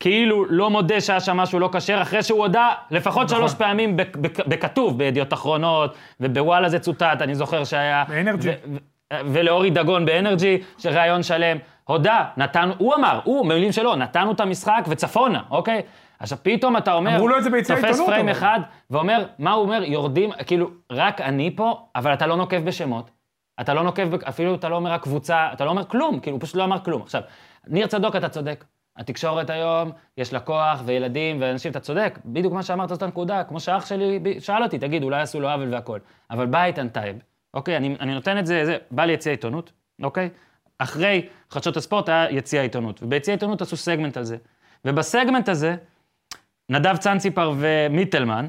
כאילו לא מודה שהיה שם משהו לא כשר, אחרי שהוא הודה לפחות שלוש פעמים בכ- בכ- בכתוב, בידיעות אחרונות, ובוואלה זה צוטט, אני זוכר שהיה... באנרג'י. ולאורי דגון באנרג'י, של ראיון שלם, הודה, נתנו, הוא אמר, הוא, מילים שלו, נתנו את המשחק וצפונה, אוקיי? עכשיו, פתאום אתה אומר, אמרו לו את זה ביציע תופס העיתונות, פריים אבל. אחד, ואומר, מה הוא אומר? יורדים, כאילו, רק אני פה, אבל אתה לא נוקב בשמות. אתה לא נוקב, אפילו אתה לא אומר הקבוצה, אתה לא אומר כלום, כאילו, הוא פשוט לא אמר כלום. עכשיו, ניר צדוק, אתה צודק. התקשורת היום, יש לה כוח, וילדים, ואנשים, אתה צודק, בדיוק מה שאמרת זאת הנקודה, כמו שאח שלי שאל אותי, תגיד, אולי עשו לו עוול והכול. אבל בא איתן טייב, אוקיי, אני, אני נותן את זה, זה, בא ליציע עיתונות, אוקיי? אחרי חדשות הספורט היה יציע עיתונות, וביציע עיתונות עשו סגמנט על זה. ובסגמנט הזה, נדב צאנציפר ומיטלמן,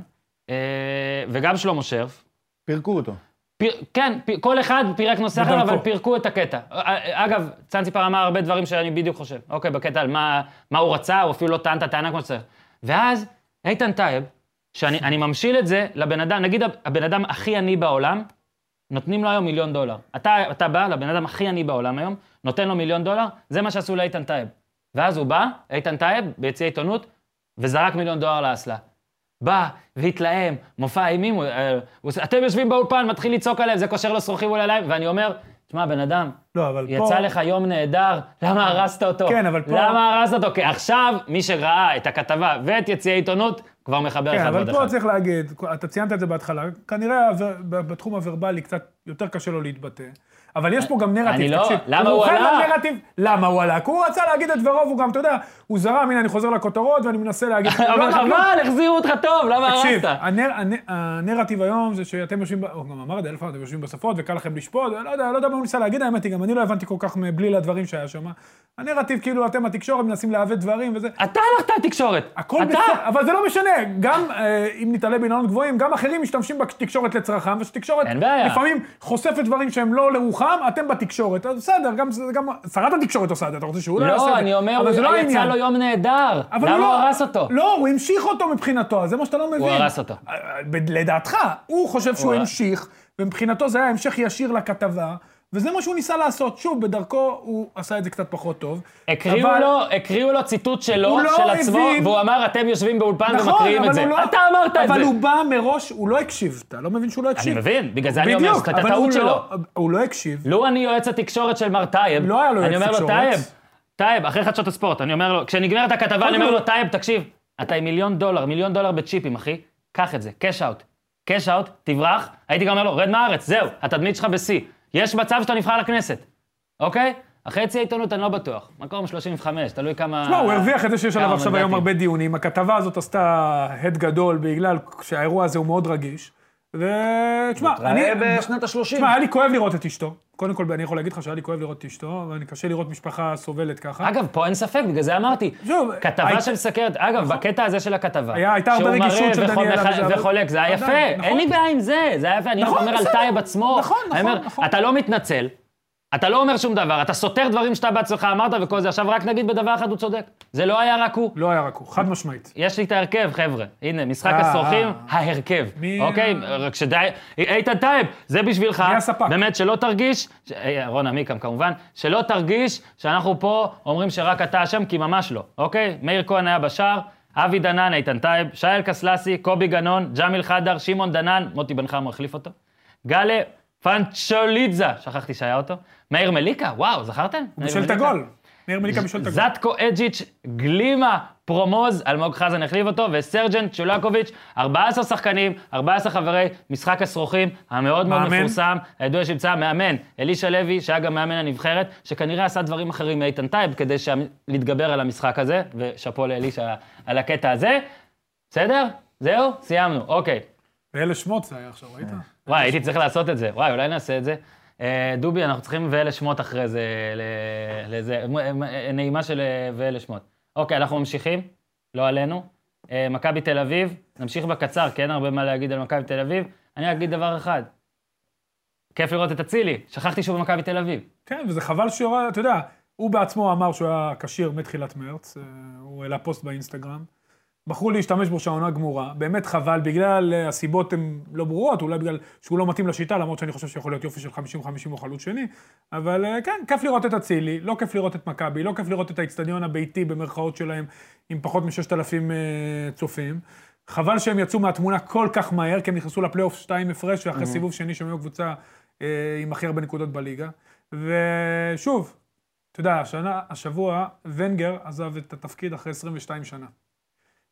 אה, וגם שלמה שרף, פירקו אותו. פיר, כן, פיר, כל אחד פירק נושא אחר. אבל פירקו את הקטע. אה, אגב, צאנציפר אמר הרבה דברים שאני בדיוק חושב. אוקיי, בקטע על מה, מה הוא רצה, הוא אפילו לא טען את הטענה כמו שצריך. ואז, איתן טייב, שאני אני ממשיל את זה לבן אדם, נגיד הבן אדם הכי עני בעולם, נותנים לו היום מיליון דולר. אתה, אתה בא לבן אדם הכי עני בעולם היום, נותן לו מיליון דולר, זה מה שעשו לאיתן טייב. ואז הוא בא, איתן טייב, ביציע עיתונות, וזרק מיליון דולר לאסלה. בא והתלהם, מופע אימים, הוא, אה, הוא, אתם יושבים באולפן, מתחיל לצעוק עליהם, זה קושר לו שרוכים מול העיניים, ואני אומר, תשמע, בן אדם, לא, אבל פה... יצא לך יום נהדר, למה הרסת אותו? כן, אבל פה- למה הרסת אותו? כי עכשיו, מי שראה את הכתבה ואת יציע העיתונות, כבר מחבר כן, אחד ועוד אבל פה אחד. צריך להגיד, אתה ציינת את זה בהתחלה, כנראה בתחום הוורבלי קצת יותר קשה לו להתבטא. אבל יש פה גם נרטיב, אני לא- תקשיב. למה הוא מוכן עלה? לנרטיב, למה הוא עלה? כי הוא רצה להגיד את דברו, והוא גם, אתה יודע, הוא זרם, הנה, אני חוזר לכותרות, ואני מנסה להגיד... הוא לא אבל אמר כלום. חבל, החזירו אותך טוב, למה תקשיב, הרסת? הנר, הנ, הנרטיב היום זה שאתם יושבים, הוא גם אמר את זה אלף פעם, אתם יושבים בשפות וקל לכם לשפוט, לא יודע, לא יודע מה הוא ניסה להגיד, האמת היא, גם אני לא הבנתי כל כך בלי לדברים שהיה שם. הנרטיב, כאילו, אתם התקשורת מנסים לעוות דברים וזה. אתה הלכת לתקשורת. הכל אתה. בסדר, אבל זה לא משנה, גם אה, אם נתעלה בעניינים גבוהים, גם אחרים משתמשים בתקשורת לצרכם, ושתקשורת. לפעמים חושפת דברים שהם לא לרוחם, אתם בתקשורת, אז בסדר, גם, גם שרת התקשורת עושה את זה, אתה רוצה שהוא לא יעשה את לא, זה. אני אומר, אבל זה לא הוא יצא. לו יום נהדר. למה הוא הוא לא- הרס אותו? לא, הוא המשיך אותו מבחינתו, זה מה שאתה לא מבין. הוא הרס אותו. אה, ב- לדעתך, הוא חושב שהוא. המשיך, ומבחינתו זה היה המשך ישיר לכתבה, וזה מה שהוא ניסה לעשות. שוב, בדרכו הוא עשה את זה קצת פחות טוב. הקריאו אבל- לו, הקריאו לו ציטוט שלו, לא של עצמו, הבין- והוא אמר, אתם יושבים באולפן נכון, ומקריאים את זה. לא... אתה אמרת את זה. אבל הוא בא מראש, הוא לא הקשיב. אתה לא מבין שהוא לא אני הקשיב. מבין, בגלל זה אני אומר, זאת הטעות הוא שלו. לא- הוא לא הקשיב. לו אני יועץ התקשורת של מר טייב, לא היה לו אני אומר לו. טייב, טייב, אחרי חדשות הספורט, אני אומר לו, כשנגמרת הכתבה, אני אומר לו, טייב, תקשיב, אתה עם מיליון דולר, מיליון דולר בצ'יפים, אחי, קח את זה, cash out. Cash out, תברח, הייתי גם אומר לו, רד מהארץ, זהו, התדמית שלך בשיא. יש מצב שאתה נבחר לכנסת, אוקיי? אחרי יציע עיתונות אני לא בטוח. מקום 35, תלוי כמה... תשמע, הוא הרוויח את זה שיש עליו עכשיו היום. הרבה דיונים. הכתבה הזאת עשתה הד גדול בגלל שהאירוע הזה הוא מאוד רגיש. ותשמע, אני... ראה בשנת ה-30. תשמע, היה לי כואב לראות את אשתו. קודם כל, אני יכול להגיד לך שהיה לי כואב לראות את אשתו, ואני קשה לראות משפחה סובלת ככה. אגב, פה אין ספק, בגלל זה אמרתי. שוב, כתבה היית- של סקרת, אגב, בקטע הזה של הכתבה, היה- הייתה הרבה שהוא רגישות מראה של מח- וזה, אבל- וחולק, זה היה יפה, אין לי נכון. בעיה עם זה, זה היה יפה, אני נכון, אומר על. טייב עצמו, נכון, נכון, אומר, נכון. אתה לא מתנצל, אתה לא אומר שום דבר, אתה סותר דברים שאתה בעצמך אמרת וכל זה, עכשיו רק נגיד בדבר אחד הוא צודק, זה לא היה רק הוא. לא היה רק הוא, חד משמעית. יש לי את ההרכב, חבר'ה. הנה, משחק אה, השרוכים, אה. ההרכב. מי אוקיי? רק שדי... איתן טייב, זה בשבילך. מי הספק? באמת, שלא תרגיש, ש- אה, רון עמיקם כמובן, שלא תרגיש שאנחנו פה אומרים שרק אתה אשם, כי ממש לא, אוקיי? מאיר כהן היה בשער, אבי דנן, איתן טייב, שייל קסלסי, קובי גנון, ג'מיל חדר, שמעון דנן, מוטי בן חמו החליף אותו, גלה פנצ'ולידזה, שכחתי שהיה אותו, מאיר מליקה, וואו, זכרתם? מאיר בישל את? הגול. מאיר מליקה בישל את הגול. זטקו אג'יץ', גלימה, פרומוז, אלמוג חזן החליף אותו, וסרג'נט צ'ולקוביץ', 14 שחקנים, 14 חברי משחק הסרוכים, המאוד מאוד. מפורסם, הידוע שימצא, מאמן, אלישע לוי, שהיה גם מאמן הנבחרת, שכנראה עשה דברים אחרים מאיתן טייב, כדי שה- להתגבר על המשחק הזה, ושאפו לאלישע על הקטע הזה. בסדר? זהו? סיימנו, אוקיי. ואלה שמות זה היה עכשיו, ראית? וואי, הייתי צריך לעשות את זה. וואי, אולי נעשה את זה. אה, דובי, אנחנו צריכים ואלה שמות אחרי זה, לזה, נעימה של אה, ואלה שמות. אוקיי, אנחנו ממשיכים, לא עלינו. אה, מכבי תל אביב, נמשיך בקצר, כי אין הרבה מה להגיד על מכבי תל אביב. אני אגיד דבר אחד, כיף לראות את אצילי, שכחתי שהוא במכבי תל אביב. כן, וזה חבל שהוא אתה יודע, הוא בעצמו אמר שהוא היה כשיר מתחילת מרץ, הוא העלה פוסט באינסטגרם. בחרו להשתמש בו שהעונה גמורה, באמת חבל, בגלל אה, הסיבות הן לא ברורות, אולי בגלל שהוא לא מתאים לשיטה, למרות שאני חושב שיכול להיות יופי של 50-50 או חלוץ שני, אבל אה, כן, כיף לראות את אצילי, לא כיף לראות את מכבי, לא כיף לראות את האיצטדיון הביתי במרכאות שלהם עם פחות מ-6,000 אה, צופים. חבל שהם יצאו מהתמונה כל כך מהר, כי הם נכנסו לפלייאוף 2 הפרש, ואחרי סיבוב שני שהם היו קבוצה אה, עם הכי הרבה נקודות בליגה. ושוב, אתה יודע, השנה, השבוע, ונגר עזב את התפקיד אחרי 22 שנה.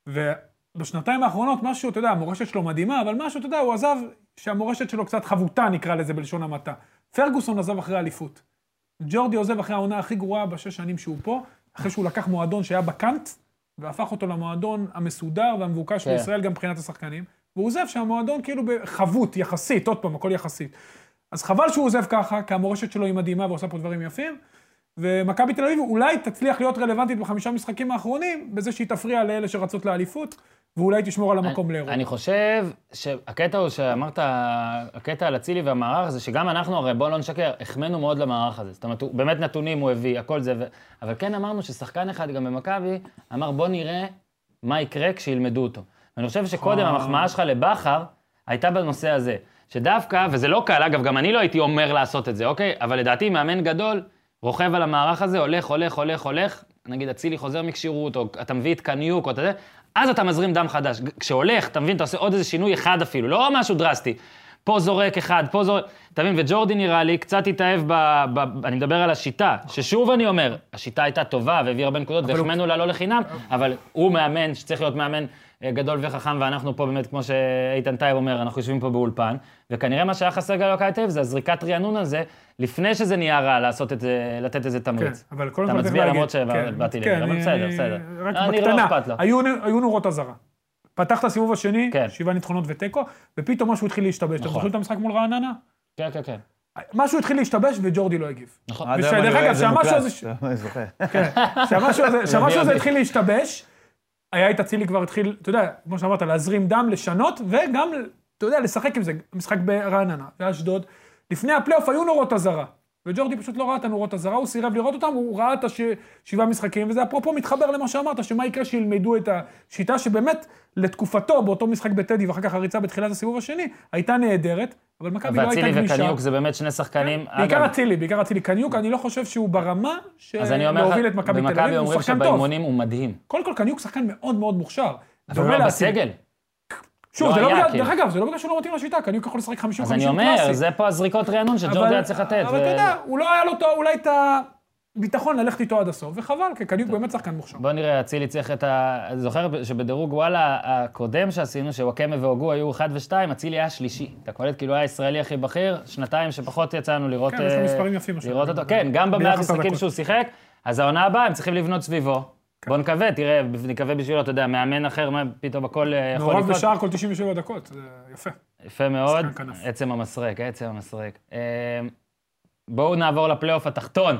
ובשנתיים האחרונות משהו, אתה יודע, המורשת שלו מדהימה, אבל משהו, אתה יודע, הוא עזב, שהמורשת שלו קצת חבוטה, נקרא לזה בלשון המעטה. פרגוסון עזב אחרי אליפות. ג'ורדי עוזב אחרי העונה הכי גרועה בשש שנים שהוא פה, אחרי שהוא לקח מועדון שהיה בקאנט, והפך אותו למועדון המסודר והמבוקש כן. בישראל גם מבחינת השחקנים, והוא עוזב שהמועדון כאילו בחבוט, יחסית, עוד פעם, הכל יחסית. אז חבל שהוא עוזב ככה, כי המורשת שלו היא מדהימה ועושה פה דברים יפים. ומכבי תל אביב אולי תצליח להיות רלוונטית בחמישה משחקים האחרונים, בזה שהיא תפריע לאלה שרצות לאליפות, ואולי תשמור על המקום לאירופה. אני חושב שהקטע הוא שאמרת, הקטע על אצילי והמערך זה שגם אנחנו, הרי בוא לא נשקר, החמאנו מאוד למערך הזה. זאת אומרת, הוא באמת נתונים הוא הביא, הכל זה, ו... אבל כן אמרנו ששחקן אחד גם במכבי אמר בוא נראה מה יקרה כשילמדו אותו. ואני חושב שקודם אה. המחמאה שלך לבכר הייתה בנושא הזה, שדווקא, וזה לא קל, אגב, גם אני לא הייתי אומר לעשות את זה, אוקיי? אבל לדעתי מאמן גדול, רוכב על המערך הזה, הולך, הולך, הולך, הולך, נגיד אצילי חוזר מכשירות, או אתה מביא את קניוק, או אתה יודע, אז אתה מזרים דם חדש. כשהולך, אתה מבין, אתה עושה עוד איזה שינוי אחד אפילו, לא משהו דרסטי. פה זורק אחד, פה זורק, אתה מבין, וג'ורדי נראה לי קצת התאהב ב, ב... אני מדבר על השיטה, ששוב אני אומר, השיטה הייתה טובה והביאה הרבה נקודות, והחמאנו לה לא לחינם, אבל הוא מאמן שצריך להיות מאמן אה, גדול וחכם, ואנחנו פה באמת, כמו שאיתן טייב אומר, אנחנו יושבים פה באולפן, וכנראה מה שהיה חסר תל אביב זה הזריקת רענון הזה, לפני שזה נהיה רע, לעשות את זה, לתת איזה כן, תמריץ. אבל קודם אתה כל צריך מצביע. למרות שבאתי כן, לזה, אבל אני- בסדר, בסדר. רק אני לא בקטנה, לו. היו היו נורות אזהרה. פתח את הסיבוב השני, כן. שבעה ניצחונות ותיקו, ופתאום משהו התחיל להשתבש. אתם נכון. זוכרים את המשחק מול רעננה? כן, כן, כן. משהו התחיל להשתבש וג'ורדי לא הגיב. נכון. היום ושדרך אגב, שהמשהו. הזה- אני זוכר. כן, שהמשהו הזה- שהמשהו הזה. התחיל להשתבש, היה את אצילי כבר התחיל, אתה יודע, כמו שאמרת, להזרים דם, לשנות, וגם, אתה יודע, לשחק עם זה, משחק ברעננה, באשדוד. לפני הפלייאוף היו נורות אזהרה, וג'ורדי פשוט לא ראה את הנורות אזהרה, הוא סירב לראות אותם, הוא ראה את השבעה משחקים, וזה אפרופו מתחבר למה שאמרת, שמה יקרה שילמדו את השיטה שבאמת, לתקופתו, באותו משחק בטדי, ואחר כך הריצה בתחילת הסיבוב השני, הייתה נהדרת, אבל מכבי לא הייתה ואצילי גמישה. וקניוק זה באמת שני שחקנים. בעיקר אגב, אצילי, בעיקר אצילי. קניוק, אני לא חושב שהוא ברמה שלהוביל את מכבי תל במכבי אביב, הוא אומרים שחקן טוב. שבאימונים הוא מדהים. קודם כל, קניוק שחקן מאוד מאוד מוכשר. אבל לא. בסגל. שוב, לא זה לא היה, בגלל, כאילו. דרך אגב, זה לא בגלל שהוא לא מתאים לשיטה, קניוק יכול לשחק 50-50 אז אני קלאסי. אומר, זה פה הזריקות רענון שג'ורדי היה צריך לתת. אבל אתה יודע, הוא לא היה לו אולי את הביטחון ללכת איתו עד הסוף, וחבל, כי קניוק באמת שחקן מוכשר. בוא נראה, אצילי צריך את ה... אני זוכר שבדירוג וואלה הקודם שעשינו, שוואקמה והוגו היו 1 ו-2, אצילי היה שלישי. אתה קולט כאילו היה הישראלי הכי בכיר, שנתיים שפחות יצאנו לראות... כן, יש לו אה, מספרים יפים. לראות אותו, כן, גם במאה המשחקים. שהוא שיחק, אז העונה הבאה הם צריכים לבנות סביבו. בוא נקווה, תראה, נקווה בשבילו, אתה יודע, מאמן אחר, מה, פתאום הכל אה, יכול מעורב לקרות. בשער כל 97 דקות, זה יפה. יפה מאוד. עצם המסרק, עצם המסרק. אה, בואו נעבור לפלייאוף התחתון.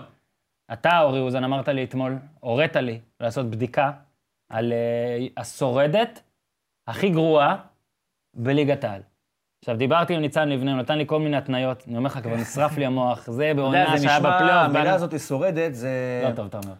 אתה, אורי אוזן, אמרת לי אתמול, הורית לי לעשות בדיקה על אה, השורדת הכי גרועה בליגת העל. עכשיו, דיברתי עם ניצן לבנה, הוא נתן לי כל מיני התניות, אני אומר לך, כבר נשרף לי המוח, זה בעונה זה שהיה בפלייאוף. המילה הזאת היא שורדת, זה לא טוב, אתה אומר.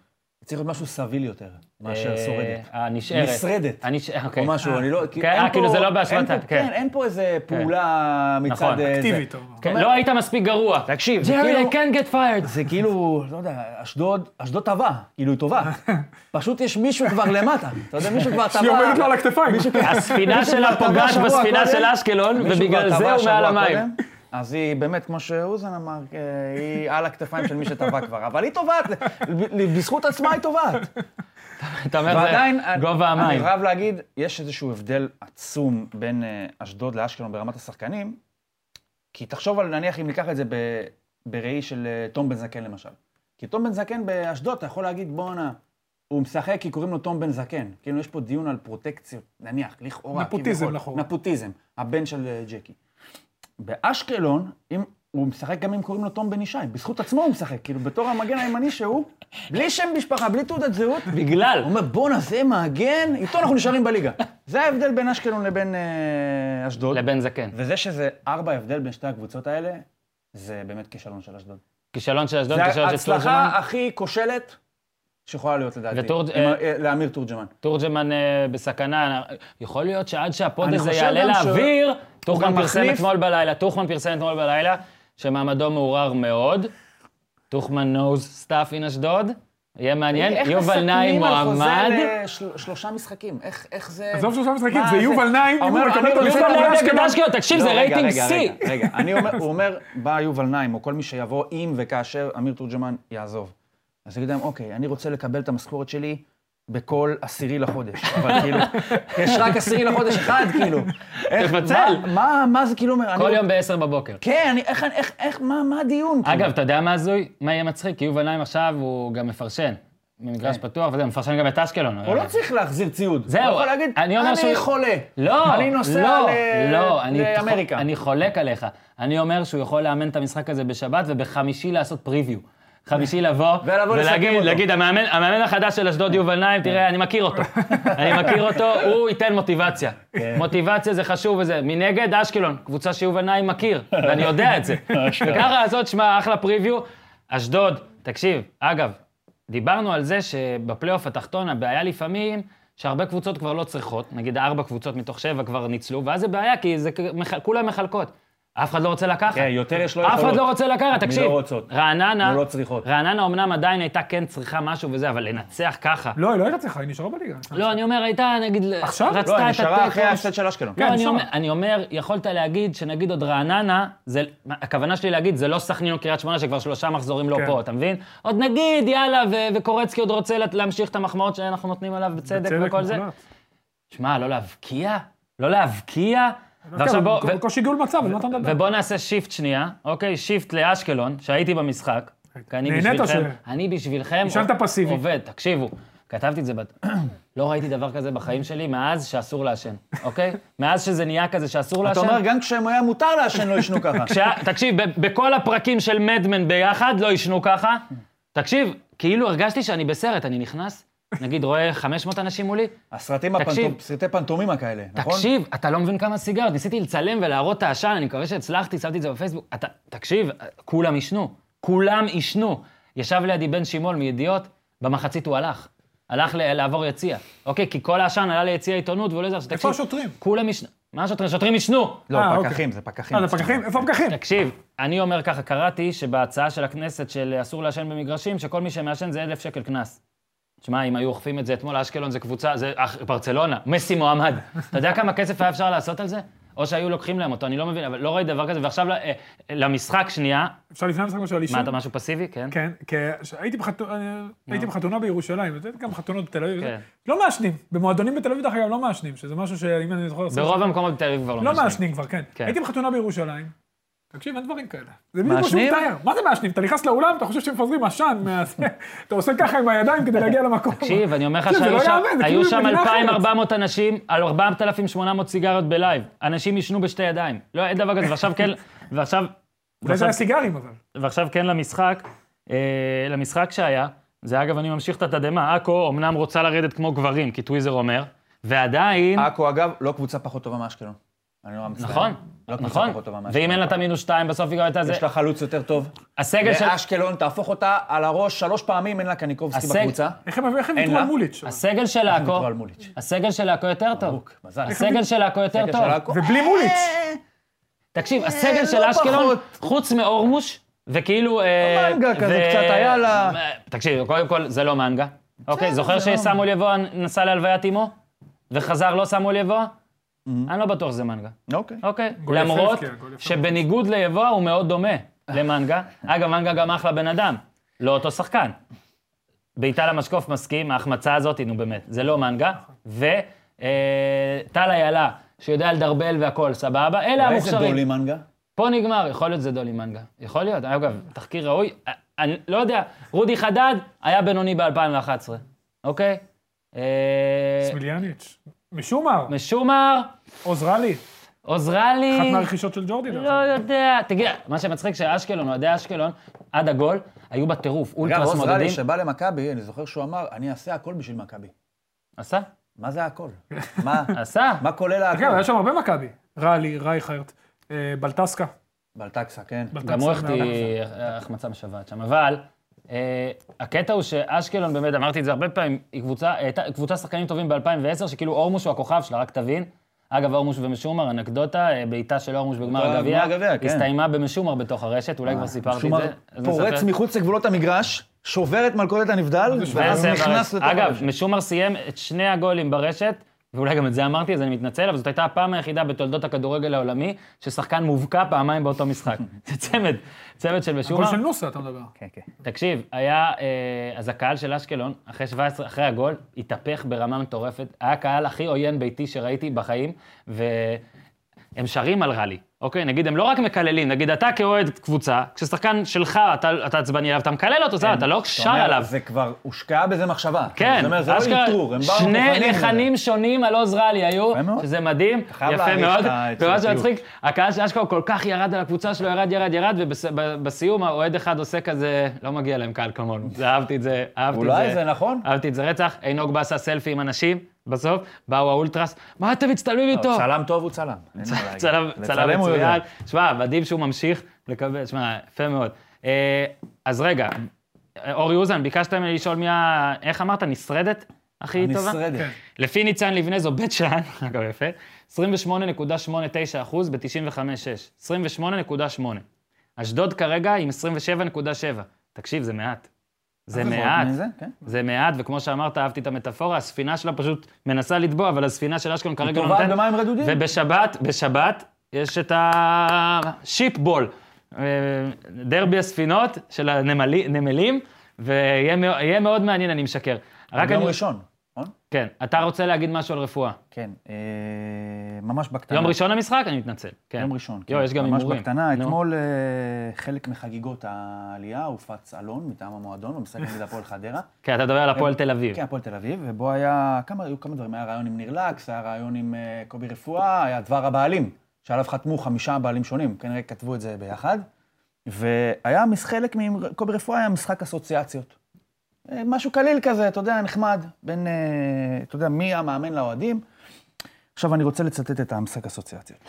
צריך להיות משהו סביל יותר, מאשר אה, שורדת. הנשארת. נשרדת. הנש- אוקיי. או משהו, אני לא... כן, אה, כאילו זה לא באשמתה, כן. כן, אין פה איזה פעולה מצד... נכון. אה. אקטיבית. כן, לא היית מספיק גרוע. תקשיב, זה ג'רי, כאילו... I can't get fired. זה כאילו, לא יודע, אשדוד, אשדוד טבע, כאילו היא טובה. פשוט יש מישהו כבר למטה. אתה יודע, מישהו כבר טבע. שהיא עומדת לו על הכתפיים. הספינה שלה פוגעת בספינה של אשקלון, ובגלל זה הוא מעל המים. אז היא באמת, כמו שאוזן אמר, אה, היא על הכתפיים של מי שטבע כבר. אבל היא טובעת, בזכות עצמה היא טובעת. אתה אומר, זה גובה אני המים. חייב להגיד, יש איזשהו הבדל עצום בין אה, אשדוד לאשקלון ברמת השחקנים, כי תחשוב על, נניח, אם ניקח את זה ב- בראי של אה, תום בן זקן למשל. כי תום בן זקן באשדוד, אתה יכול להגיד, בואנה, הוא משחק כי קוראים לו תום בן זקן. כאילו, יש פה דיון על פרוטקציות, נניח, לכאורה. נפוטיזם. לכאורה. נפוטיזם, הבן של ג'קי. באשקלון, אם, הוא משחק גם אם קוראים לו תום בן ישי, בזכות עצמו הוא משחק, כאילו, בתור המגן הימני שהוא, בלי שם משפחה, בלי תעודת זהות, בגלל. הוא אומר, בואנה, זה מגן, איתו אנחנו נשארים בליגה. זה ההבדל בין אשקלון לבין אה, אשדוד. לבן זקן. וזה שזה ארבע הבדל בין שתי הקבוצות האלה, זה באמת כישלון של אשדוד. כישלון של אשדוד, זה כישלון של ההצלחה תורג'מן. הכי כושלת שיכולה להיות לדעתי. ותורג'- עם- אה, אה, לאמיר תורג'מן. תורג'מן אה, בסכנה. יכול להיות שעד שהפוד הזה יעלה גם ש- לאוויר, טוחמן פרסם מחליף. אתמול בלילה, טוחמן פרסם אתמול בלילה, שמעמדו מעורער מאוד. טוחמן knows stuff in אשדוד. יהיה מעניין. איך יובל נעים מסכמים על מועמד. חוזה לשלושה משחקים? איך איך זה... עזוב שלושה משחקים, זה יובל נעים, אם הוא אומר, מקבל את לדבר נעים באשקלון. אשקלון, תקשיב, לא, זה רגע, רייטינג רגע, שיא. רגע, רגע, אני אומר, הוא אומר, בא יובל נעים, או כל מי שיבוא אם וכאשר אמיר תורג'מן יעזוב. אז יגיד להם, אוקיי, אני רוצה לקבל את המשכורת שלי בכל עשירי לחודש. אבל כאילו, יש רק עשירי לחודש אחד, כאילו. איך- תפצל. מה- זה כאילו אומר? כל אני- יום ב-10 בבוקר. כן, אני, איך, איך, איך, מה, מה הדיון? כאילו? אגב, אתה יודע מה הזוי? מה יהיה מצחיק? כי יובל נעים עכשיו הוא גם מפרשן. ממגרש פתוח וזה, מפרשן גם את אשקלון. הוא לא צריך להחזיר ציוד. זהו, הוא יכול להגיד, אני חולה. לא, אני נוסע לא, לא, אני, לאמריקה. אני חולק עליך. אני אומר שהוא יכול לאמן את המשחק הזה בשבת ובחמישי לעשות פריוויו. חמישי לבוא, ולהגיד, המאמן, המאמן החדש של אשדוד יובל נעים, תראה, אני מכיר אותו. אני מכיר אותו, הוא ייתן מוטיבציה. כן. מוטיבציה זה חשוב וזה. מנגד, אשקלון, קבוצה שיובל נעים מכיר, ואני יודע את זה. וככה לעשות, שמע, אחלה פריוויו. אשדוד, תקשיב, אגב, דיברנו על זה שבפלייאוף התחתון הבעיה לפעמים שהרבה קבוצות כבר לא צריכות, נגיד ארבע קבוצות מתוך שבע כבר ניצלו, ואז זה בעיה כי זה כולם מחלקות. אף אחד לא רוצה לקחת. כן, יותר יש לו אף אחד יכולות. לא רוצה לקחת, תקשיב. לא רוצות. רעננה, לא צריכות. רעננה אמנם עדיין הייתה כן צריכה משהו וזה, אבל לנצח ככה. לא, היא לא הייתה צריכה, היא נשארה בליגה. לא, אני אומר, הייתה, נגיד, עכשיו? רצתה לא, היא נשארה. אחרי ההפסד של אשקלון. לא, כן, אני נשארה. אומר, אני אומר, יכולת להגיד שנגיד עוד רעננה, זה, הכוונה שלי להגיד, זה לא סכנין או קריית שמונה שכבר שלושה מחזורים לא כן. פה, אתה מבין? עוד נגיד, יאללה, וקורצקי עוד רוצה לה- להמשיך את המחמאות שאנחנו נותנים עליו בצדק וכל זה. שמע, לא להבקיע? לא להבקיע? ועכשיו כן, בוא, בקושי גיול מצב, על מה אתה מדבר? ובוא נעשה shift שנייה, אוקיי? shift לאשקלון, שהייתי במשחק. נהנית בשבילכם, ש- אני בשבילכם... נשארת פסיבי. עובד, תקשיבו. כתבתי את זה, בת... לא ראיתי דבר כזה בחיים שלי מאז שאסור לעשן, אוקיי? מאז שזה נהיה כזה שאסור אתה לעשן. אומר, גם כשהם היה מותר לעשן, לא ישנו ככה. כשה... תקשיב, ב- בכל הפרקים של Mad Men ביחד לא עישנו ככה. תקשיב, כאילו הרגשתי שאני בסרט, אני נכנס, נגיד רואה 500 אנשים מולי, הסרטים תקשיב. הפנטום, סרטי פנטומימה כאלה, נכון? תקשיב, אתה לא מבין כמה סיגריות, ניסיתי לצלם ולהראות את העשן, אני מקווה שהצלחתי, שמתי את זה בפייסבוק. אתה, תקשיב, כולם עישנו, כולם עישנו. ישב לידי בן שימול מידיעות, במחצית הוא הלך. הלך ל- לעבור יציע, אוקיי? כי כל העשן עלה ליציע עיתונות והוא לא זה, עכשיו איפה תקשיב, השוטרים? כולם עישנו. מה השוטרים? שוטרים עישנו. לא, אה, פקחים, זה פקחים. אה, זה פקחים? איפה הפקחים? תקשיב, אני אומר ככה, קראתי שבהצעה של הכנסת של אסור לעשן במגרשים, שכל מי שמעשן זה אלף שקל קנס. שמע, אם היו אוכפים את זה אתמול, אשקלון זה קבוצה, זה אח- ברצלונה, מסי מועמד. אתה יודע כמה כסף היה אפשר לעשות על זה? או שהיו לוקחים להם אותו, אני לא מבין, אבל לא ראיתי דבר כזה. ועכשיו אה, למשחק שנייה, אפשר לפני המשחק משהו על מה, עישון? אתה משהו פסיבי? כן? כן, כי הייתי בחתונה- הייתי בחתונה בירושלים, גם חתונות בתל אביב, כן. לא מעשנים. במועדונים בתל אביב, דרך אגב, לא מעשנים, שזה משהו שאם אני זוכר... ברוב המקומות בתל אביב כבר לא לא מעשנים. מעשנים כבר, כן. כן. הייתי בחתונה בירושלים. תקשיב, אין דברים כאלה. זה בדיוק מה שהוא מעשנים? מתאר. מה זה מעשנים? אתה נכנס לאולם, אתה חושב שמפזרים עשן אתה עושה ככה עם הידיים כדי להגיע למקום. תקשיב, אני אומר לך זה שהיו לא שם- יאמן, זה היו כאילו. 2,400 אנשים על 4,800 סיגריות בלייב. אנשים עישנו בשתי ידיים. לא, אין דבר כזה, ועכשיו כן, ועכשיו... אולי זה היה סיגרים, אבל. ועכשיו כן למשחק, אה, למשחק שהיה, זה אגב, אני ממשיך את התדהמה, עכו אמנם רוצה לרדת כמו גברים, כי טוויזר אומר, ועדיין, עכו, אגב, לא קבוצה פחות טובה מאשקלון. אני נורא מצטער. נכון, לא נכון. ואם אין לה את המינוס שתיים, בסוף היא גם הייתה זה, יש לה חלוץ יותר טוב. הסגל של, ואשקלון, תהפוך אותה על הראש שלוש פעמים, אין לה קניקובסקי הסג- בקבוצה. איך הם ויתרו לה. על מוליץ'? הסגל של עכו, על מוליץ'. הסגל של עכו יותר טוב, ברוק, מזל. הסגל של עכו יותר טוב. ובלי מוליץ'. תקשיב, הסגל לא של אשקלון. חוץ מאורמוש, וכאילו... אה, מנגה כזה, קצת היה לה- תקשיב, קודם כל, זה לא מנגה. אוקיי, זוכר לא- שסמואל יבואה נסע להלוויית אמו? וחזר לא סמואל יבואה? אני לא בטוח שזה מנגה. אוקיי. אוקיי? למרות. שבניגוד ליבואה הוא מאוד דומה למנגה. אגב, מנגה גם אחלה בן אדם, לא אותו שחקן. בעיטה למשקוף מסכים, ההחמצה הזאת, נו באמת, זה לא מנגה. וטל איילה, שיודע לדרבל והכול, סבבה, אלה אולי זה המוכשרים. דולי מנגה? פה נגמר, יכול להיות זה דולי מנגה. יכול להיות, אגב, תחקיר ראוי. אני לא יודע, רודי חדד היה בינוני ב-2011, אוקיי? אה, סמיליאניץ'. משומר, משומר, עוזרלי. עוזרלי. אחת מהרכישות של ג'ורדי. לא אגב. יודע. תגיד, מה שמצחיק שאשקלון, אוהדי אשקלון, עד הגול, היו בטירוף. אגב, אולטרס עוז רלי מודדים. שבא למכבי, אני זוכר שהוא אמר, אני אעשה הכל בשביל מכבי. עשה? מה זה הכל? מה? עשה. מה כולל אגב, הכל? היה שם הרבה מכבי. רלי, רייכרט, אה, בלטסקה. בלטקסה, כן. גם הוא החטיא. החמצה משוועת שם. אבל הקטע הוא שאשקלון, באמת, אמרתי את זה הרבה פעמים, היא קבוצה, הייתה קבוצה שחקנים טובים ב-2010, שכאילו אורמוש הוא הכוכב שלה, רק תבין. אגב, אורמוש ומשומר, אנקדוטה, אה, בעיטה של אורמוש בגמר בגמר הגביע, כן. הסתיימה במשומר בתוך הרשת, אולי כבר סיפרתי את זה. אז פורץ. מחוץ לגבולות המגרש, שובר את מלכודת הנבדל, ואז ואז הוא נכנס ברשת. לתוך אגב, הרשת. משומר סיים את שני הגולים ברשת ואולי גם את זה אמרתי, אז אני מתנצל, אבל זאת הייתה הפעם היחידה בתולדות הכדורגל העולמי ששחקן מובקע פעמיים באותו משחק. זה צמד, צמד של משומר. של נוסה, אתה מדבר. כן, כן. תקשיב, היה, אה, אז הקהל של אשקלון, אחרי 17, אחרי הגול, התהפך ברמה מטורפת. היה הקהל הכי עוין ביתי שראיתי בחיים, והם שרים על רלי. אוקיי, נגיד, הם לא רק מקללים, נגיד, אתה כאוהד קבוצה, כששחקן שלך, אתה, אתה עצבני עליו, אתה מקלל אותו, זה, אתה לא שר עליו. זה כבר הושקעה בזה מחשבה. כן, זאת אומרת, זה לא איתרור, הם באו שני מוכנים. לחנים שונים על עוז רלי היו. שזה מדהים, יפה מאוד, ומה. שמצחיק, הקהל של אשכרה כל כך ירד על הקבוצה שלו, ירד, ירד, ירד, ובסיום האוהד אחד עושה כזה, לא מגיע להם קהל כמונו, זה אהבתי את זה, אהבתי את זה. אולי זה נכון? אהבתי את זה רצח, עינוג בא עשה סלפי עם אנשים, בסוף, באו האולטרס, מה אתם מצטלמים איתו? צלם טוב הוא צלם. צלם. מצוין. שמע, מדהים שהוא ממשיך לקבל, שמע, יפה מאוד. אה, אז רגע, אורי אוזן, ביקשת ממני לשאול מי ה... איך אמרת? נשרדת הכי טובה? הנשרדת. כן. לפי ניצן לבנה זו בית שאן, אגב יפה, 28.89 אחוז ב-95.6. 28.8. אשדוד כרגע עם 27.7. תקשיב, זה מעט. זה פחות מעט. מזה, כן. זה מעט, וכמו שאמרת, אהבתי את המטאפורה, הספינה שלה פשוט מנסה לטבוע, אבל הספינה של אשקלון כרגע לא נותנת. במים רדודים. ובשבת, בשבת, יש את השיפבול, אה, דרבי הספינות של הנמלים, ויהיה מאו- יהיה מאוד מעניין, אני משקר. רק אני... ראשון, נכון? כן, אתה רוצה להגיד משהו על רפואה. כן. אה, ממש בקטנה. יום ראשון המשחק? אני מתנצל. כן. יום ראשון. יו, כן. יש גם ממש הימורים. בקטנה, נו. אתמול אה, חלק מחגיגות העלייה הופץ אלון מטעם המועדון, במשחק נגד הפועל חדרה. כן, אתה מדבר על הפועל תל אביב. כן, הפועל תל אביב, ובו היה, כמה, היו כמה דברים, היה רעיון עם ניר לקס, היה רעיון עם אה, קובי רפואה, היה דבר הבעלים, שעליו חתמו חמישה בעלים שונים, כנראה כתבו את זה ביחד. והיה חלק מקובי רפואה, היה משחק אסוציאציות. משהו קליל כזה, אתה יודע, נחמד, בין, אה, אתה יודע, מי המאמן לאוהדים. עכשיו אני רוצה לצטט את המשחק אסוציאציות.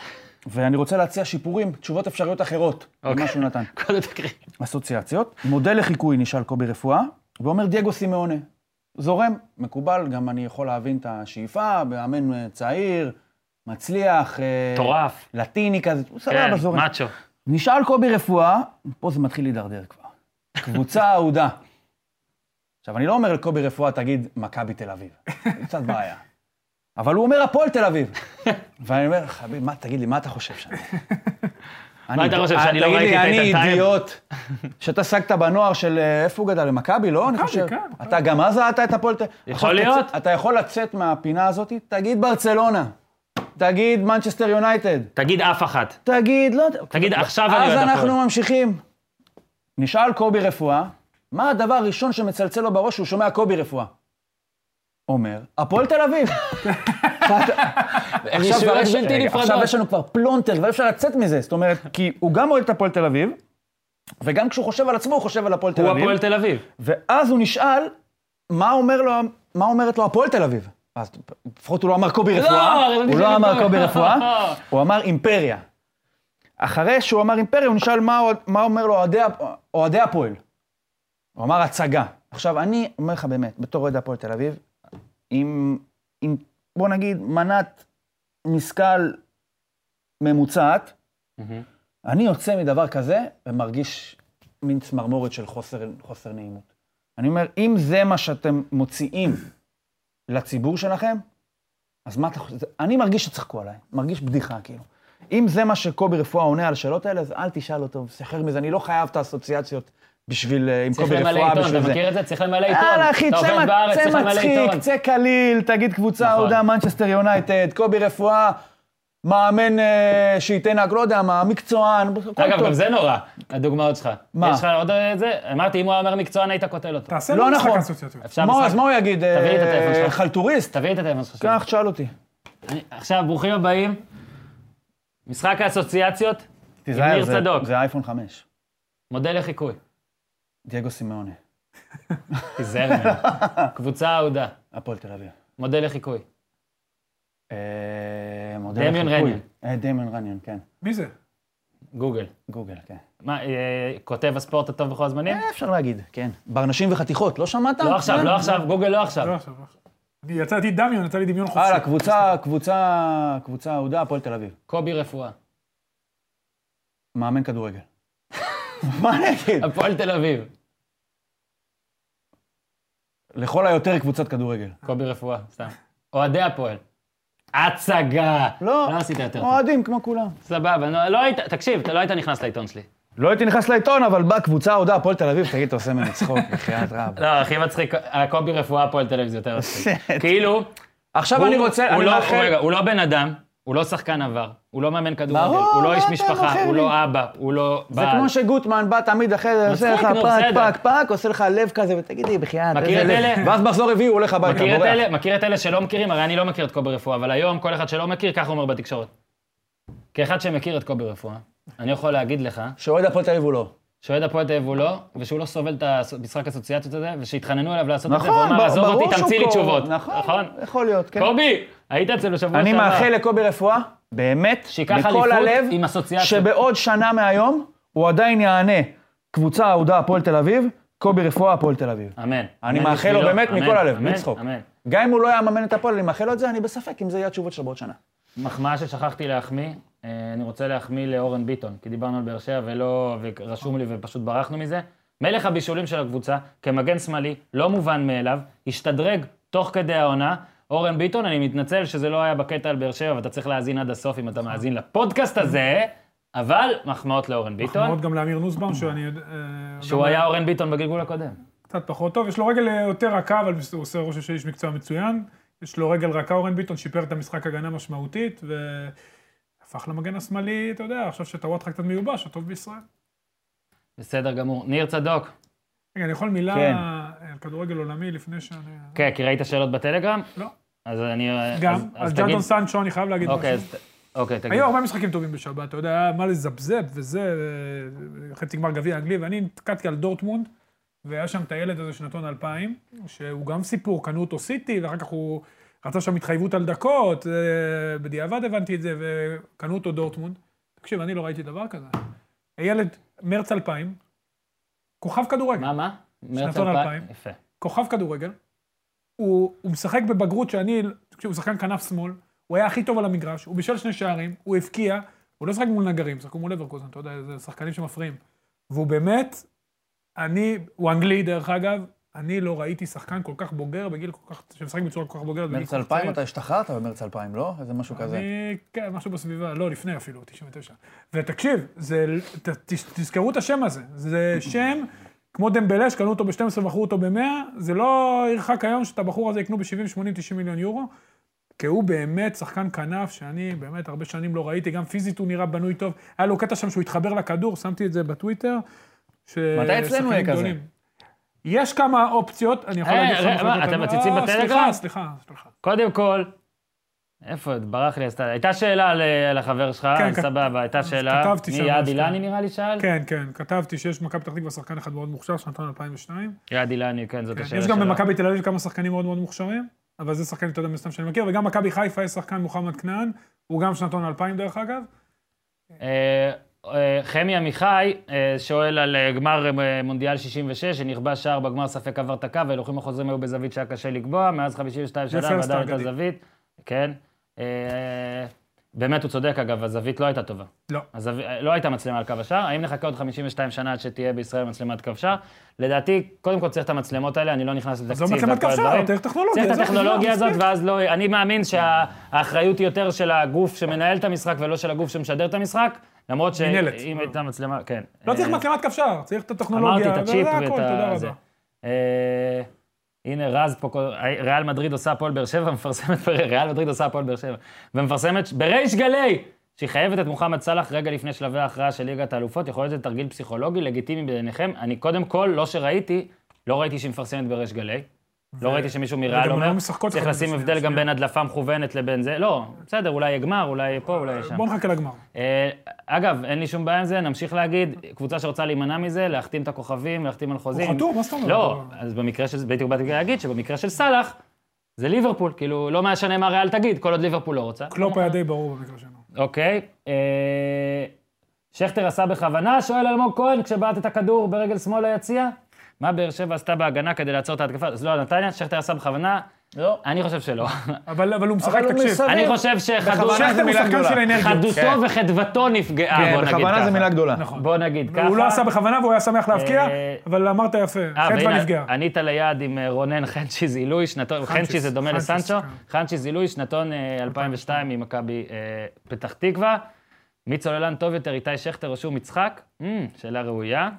ואני רוצה להציע שיפורים, תשובות אפשריות אחרות, אוקיי. למה שהוא נתן. קודם תקריא. אסוציאציות. מודל לחיקוי נשאל קובי רפואה, ואומר דייגו סימאונה. זורם, מקובל, גם אני יכול להבין את השאיפה, מאמן אה, צעיר, מצליח, אה, מטורף. לטיני כזה, סבבה, כן, זורם. מאצ'ו. נשאל קובי רפואה, פה זה מתחיל להידרדר כבר. קבוצה אהודה. עכשיו, אני לא אומר לקובי רפואה, תגיד, מכבי תל אביב. זה קצת בעיה. אבל הוא אומר, הפועל תל אביב. ואני אומר, חביב, מה, תגיד לי, מה אתה חושב שם? מה אתה חושב, שאני לא תגיד ראיתי את לי, אני איתן טייב? אידיוט, שאתה עסקת בנוער של, אה, איפה הוא גדל? למכבי, לא? אני חושב. כן, אתה גם אז ראית את הפועל תל אביב. יכול להיות. אתה יכול לצאת מהפינה הזאת, תגיד ברצלונה. תגיד מנצ'סטר יונייטד. תגיד אף אחת. תגיד, לא יודע. תגיד, עכשיו אני אז אוהד הפועל. אנחנו ממשיכים. נשאל קובי רפואה, מה הדבר הראשון שמצלצל לו בראש כשהוא שומע קובי רפואה? אומר, הפועל תל אביב. עכשיו יש- לנו כבר פלונטר, כבר אפשר לצאת מזה. זאת אומרת, כי הוא גם אוהד את הפועל תל אביב, וגם כשהוא חושב על עצמו, הוא חושב על הפועל תל הוא אביב. הפועל תל אביב. ואז הוא נשאל, מה אומר לו, מה אומרת לו הפועל תל אביב? אז לפחות הוא לא אמר קובי רפואה, חשבתי הוא לא אמר טועה. קובי רפואה, הוא אמר אימפריה. אחרי שהוא אמר אימפריה, הוא נשאל מה, מה אומר לו אוהדי הפועל. הוא אמר הצגה. עכשיו, אני אומר לך באמת, בתור אוהד הפועל תל אביב, עם, עם, בוא נגיד, מנת משכל ממוצעת, אני יוצא מדבר כזה ומרגיש מין צמרמורת של חוסר, חוסר נעימות. אני אומר, אם זה מה שאתם מוציאים לציבור שלכם, אז מה אתה חושב? אני מרגיש שצחקו עליי, מרגיש בדיחה כאילו. אם זה מה שקובי רפואה עונה על השאלות האלה, אז אל תשאל אותו, סחרר מזה, אני לא חייב את האסוציאציות בשביל, אה, עם צריך קובי למלא רפואה עיתון, בשביל אתה זה. מכיר את זה? צריך למלא עיתון. יאללה, אחי, אתה צא צריך למלא מצחיק, עיתון. צא קליל, תגיד קבוצה נכון. אהודה, מנצ'סטר יונייטד, קובי רפואה, מאמן אה, שייתן לא יודע מה, מקצוען, אגב. גם זה נורא, הדוגמאות שלך. מה? יש לך עוד את זה? אמרתי, אם הוא היה אומר מקצוען, היית קוטל אותו. תעשה לא לו משחק נכון. מה, משחק- אז מה הוא יגיד? תביא לי את הטלפון אה, שלך. חלטוריסט? תביא לי את הטלפון שלך. קח, תשאל אותי. עכשיו, ברוכים הבאים. משחק האסוציאציות, תיזהר, ניר זה- צדוק. זה אייפון 5. מודל לחיקוי. דייגו סימאונה, תיזהר ממנו. קבוצה אהודה, הפועל תל אביב. מודל לחיקוי. אה, דמיון. רניון. אה, דמיון רניון, כן. מי זה? גוגל. גוגל, כן. מה, אה, כותב הספורט הטוב בכל הזמנים? אפשר להגיד, כן. ברנשים וחתיכות, לא שמעת? לא עכשיו, לא עכשיו, גוגל לא עכשיו. לא עכשיו, לא עכשיו. אני יצאתי דמיון, יצא לי דמיון חופשי. הלאה, קבוצה, קבוצה, קבוצה אהודה, הפועל תל אביב. קובי רפואה. מאמן כדורגל. מה אני אגיד? הפועל תל אביב. לכל היותר קבוצת כדורגל. קובי רפואה, סתם. אוהדי הפועל. הצגה. לא, לא עשית יותר טוב. אוהדים כמו כולם. סבבה, נו, לא היית, תקשיב, אתה לא היית נכנס לעיתון שלי. לא הייתי נכנס לעיתון, אבל באה קבוצה אוהדה הפועל תל אביב, תגיד, אתה עושה ממני צחוק, בחייאת רב. לא, הכי מצחיק, הקובי רפואה הפועל תל אביב זה יותר מצחיק. כאילו, עכשיו אני רוצה, הוא אני לא- מאחל... הוא לא בן אדם, הוא לא שחקן עבר, הוא לא מאמן כדורגל, הוא לא איש משפחה, הוא לי? לא אבא, הוא לא זה בעל. כמו שגוטמן בא תמיד אחרי זה, עושה לך בסדר. פק, פק, עושה לך לב כזה, ותגידי, בחייאת, מכיר איזה לב. ואז מחזור רביעי הוא הולך הביתה, בורח. מכיר את אלה שלא מכירים? הרי אני לא מכיר את קובי רפואה, אבל היום כל אחד שלא מכיר, ככה אומר בתקשורת. כאחד שמכיר את קובי רפואה, אני יכול להגיד לך שאוהד הפועל תל אביב הוא לא. שאוהד הפועל תל אביב הוא לא, ושהוא לא סובל את המשחק אסוציאציות הזה, ושהתחננו אליו לעשות את זה, והוא נכון, אמר, עזוב אותי, תמציא לי. תשובות. נכון, יכול להיות, כן. קובי, היית אצלנו בשבוע אני שעבר. מאחל לקובי רפואה, באמת, מכל הלב. שבעוד שנה מהיום, הוא עדיין יענה קבוצה אהודה הפועל תל אביב, קובי רפואה הפועל תל אביב. אמן. אני אמן מאחל לו. באמת אמן, מכל הלב, בלי צחוק. גם אם הוא לא היה מממן את הפועל, אני מאחל לו את זה, אני בספק אם זה יהיה התשובות שלו בעוד שנה. מחמאה ששכחתי להחמיא, אני רוצה להחמיא לאורן ביטון, כי דיברנו על באר שבע ולא, ורשום לי ופשוט ברחנו מזה. מלך הבישולים של הקבוצה, כמגן שמאלי, לא מובן מאליו, השתדרג תוך כדי העונה. אורן ביטון, אני מתנצל שזה לא היה בקטע על באר שבע, ואתה צריך להאזין עד הסוף אם אתה מאזין לפודקאסט הזה, אבל מחמאות לאורן ביטון, מחמאות גם לאמיר נוסבאום, שאני. אה, שהוא גם היה אורן ביטון בגלגול הקודם. קצת פחות טוב. יש לו רגל אה, יותר רכה, אבל הוא עושה רושם של איש מקצוע מצוין. יש לו רגל רכה, אורן ביטון שיפר את המשחק הגנה משמעותית, והפך למגן השמאלי, אתה יודע, עכשיו שטוואטחה קצת מיובש, הטוב בישראל. בסדר גמור. ניר צדוק, רגע, אני יכול מילה כן. על כדורגל עולמי לפני שאני... כן, כי ראית שאלות בטלגרם? לא. אז אני... גם, אז- אז תגיד- ג'רדון סנצ'ו, אני חייב להגיד אוקיי, משהו. אז... אוקיי, תגיד. היו הרבה משחקים טובים בשבת, אתה יודע, היה מה לזפזפ וזה, חצי גמר גביע אנגלי, ואני נתקעתי על דורטמונד, והיה שם את הילד הזה שנתון 2000, שהוא גם סיפור, קנו אותו סיטי, ואחר כך הוא רצה שם התחייבות על דקות, אה, בדיעבד הבנתי את זה, וקנו אותו דורטמונד. תקשיב, אני לא ראיתי דבר כזה. הילד, מרץ 2000, כוכב כדורגל. מה, מה? מרץ שנתון 2000. יפה. כוכב כדורגל, הוא, הוא משחק בבגרות שאני, תקשיב, הוא שחקן כנף שמאל, הוא היה הכי טוב על המגרש, הוא בישל שני שערים, הוא הבקיע, הוא לא שחק מול נגרים, שחקו מול אברקוזן, אתה יודע, זה שחקנים שמפריעים. והוא באמת, אני, הוא אנגלי דרך אגב, אני לא ראיתי שחקן כל כך בוגר בגיל כל כך, שמשחק בצורה כל כך בוגרת מרץ כל כך 2000, צעיר. אתה השתחררת במרץ 2000, לא? איזה משהו כזה. אני, כן, משהו בסביבה, לא, לפני אפילו, 99. ותקשיב, זה, ת, תזכרו את השם הזה. זה שם, כמו דמבלה, שקנו אותו ב-12 ומכרו אותו ב-100, זה לא ירחק היום שאת הבחור הזה יקנו ב-70, 80, 90 מיליון יורו. כי הוא באמת שחקן כנף, שאני באמת הרבה שנים לא ראיתי, גם פיזית הוא נראה בנוי טוב. היה לו קטע שם שהוא התחבר לכדור, שמתי את זה בטוויטר. ש- מתי אצלנו יהיה כזה? יש כמה אופציות, אני יכול אה, להגיד לך... מה, אתם. מציצים אה, בטלגרם? סליחה, סליחה, סליחה. קודם כל, איפה, ברח לי, הייתה שאלה על החבר שלך, כן, כת- סבבה, הייתה שאלה. מי, יעד. אילני נראה לי שאל? כן, כן, כתבתי שיש במכבי פתח תקווה שחקן אחד מאוד מוכשר, שנתון 2002. יעד אילני, כן, זאת כן, השאלה יש שלו. גם במכבי תל אביב כמה שחקנים מאוד מאוד מוכשרים, אבל זה שחקן, אתה יודע, מסתם שאני מכיר, וגם מכבי חיפה יש שחקן מוחמד כנען, הוא גם שנתון 2000 דרך אגב. אה, חמי עמיחי אה, שואל על אה, גמר מונדיאל 66, שנכבש שער בגמר ספק עבר את הקו, וההילוכים החוזרים היו בזווית שהיה קשה לקבוע, מאז 52 שנה ועדיין הייתה אגדי. זווית. כן. באמת הוא צודק אגב, הזווית לא הייתה טובה. לא. הזו... לא הייתה מצלמה על קו השער, האם נחכה עוד 52 שנה עד שתהיה בישראל מצלמת קו שער? לדעתי, קודם כל צריך את המצלמות האלה, אני לא נכנס לתקציב. עזוב מצלמת קו שער. צריך טכנולוגיה. צריך את הטכנולוגיה זה- הזאת. ואז לא... אני מאמין שהאחריות היא יותר של הגוף שמנהל את המשחק ולא של הגוף שמשדר את המשחק, למרות. שאם הייתה מצלמה, כן. לא צריך אה, מצלמת קו שער, צריך את אמרתי הטכנולוגיה. את הצ'יפ ואת תודה ה... רבה. אה, הנה רז פה, ריאל מדריד עושה הפועל באר שבע, מפרסמת, ריאל מדריד עושה הפועל באר שבע, ומפרסמת בריש גלי, שהיא חייבת את מוחמד סאלח רגע לפני שלבי ההכרעה של ליגת האלופות, יכול להיות שזה תרגיל פסיכולוגי לגיטימי בעיניכם. אני קודם כל, לא שראיתי, לא ראיתי שהיא מפרסמת בריש גלי. לא ראיתי שמישהו מריאל אומר, צריך לשים הבדל גם. בין הדלפה מכוונת לבין זה, לא, בסדר, אולי יהיה גמר, אולי פה, אולי שם. בוא נחכה לגמר. אה, אגב, אין לי שום בעיה עם זה, נמשיך להגיד, קבוצה שרוצה להימנע מזה, להחתים את הכוכבים, להחתים על חוזים. חתום, מה זאת אומרת? לא, אז במקרה של, בדיוק באתי להגיד שבמקרה של סאלח, זה ליברפול, כאילו, לא משנה מה ריאל תגיד, כל עוד ליברפול לא רוצה. קלופ היה די ברור במקרה שלנו. אוקיי. אה, שכטר עשה בכוונה, שואל אלמוג כהן, כשבעט את הכדור ברגל שמאל ליציע? מה באר שבע עשתה בהגנה כדי לעצור את ההתקפה? אז לא, נתניה, שכטר עשה בכוונה. לא. אני חושב שלא. אבל אבל הוא משחק, תקשיב. אני חושב שחדותו זה כן. וחדוותו נפגעה, כן, בוא נגיד ככה. בכוונה זו מילה גדולה. נכון. בוא נגיד ככה. הוא לא עשה בכוונה והוא היה שמח להבקיע, אה, אבל אמרת יפה, אה, חדווה והנה, נפגע. ענית ליעד עם אה, רונן חנצ'י זילוי, שנתון, חנצ'י זה דומה לסנצ'ו, כן. חנצ'י זילוי, שנתון אה, 2002 ממכבי אה, פתח תקווה. מי צוללן טוב יותר, איתי שכטר או שום יצחק? אמ, שאלה ראויה.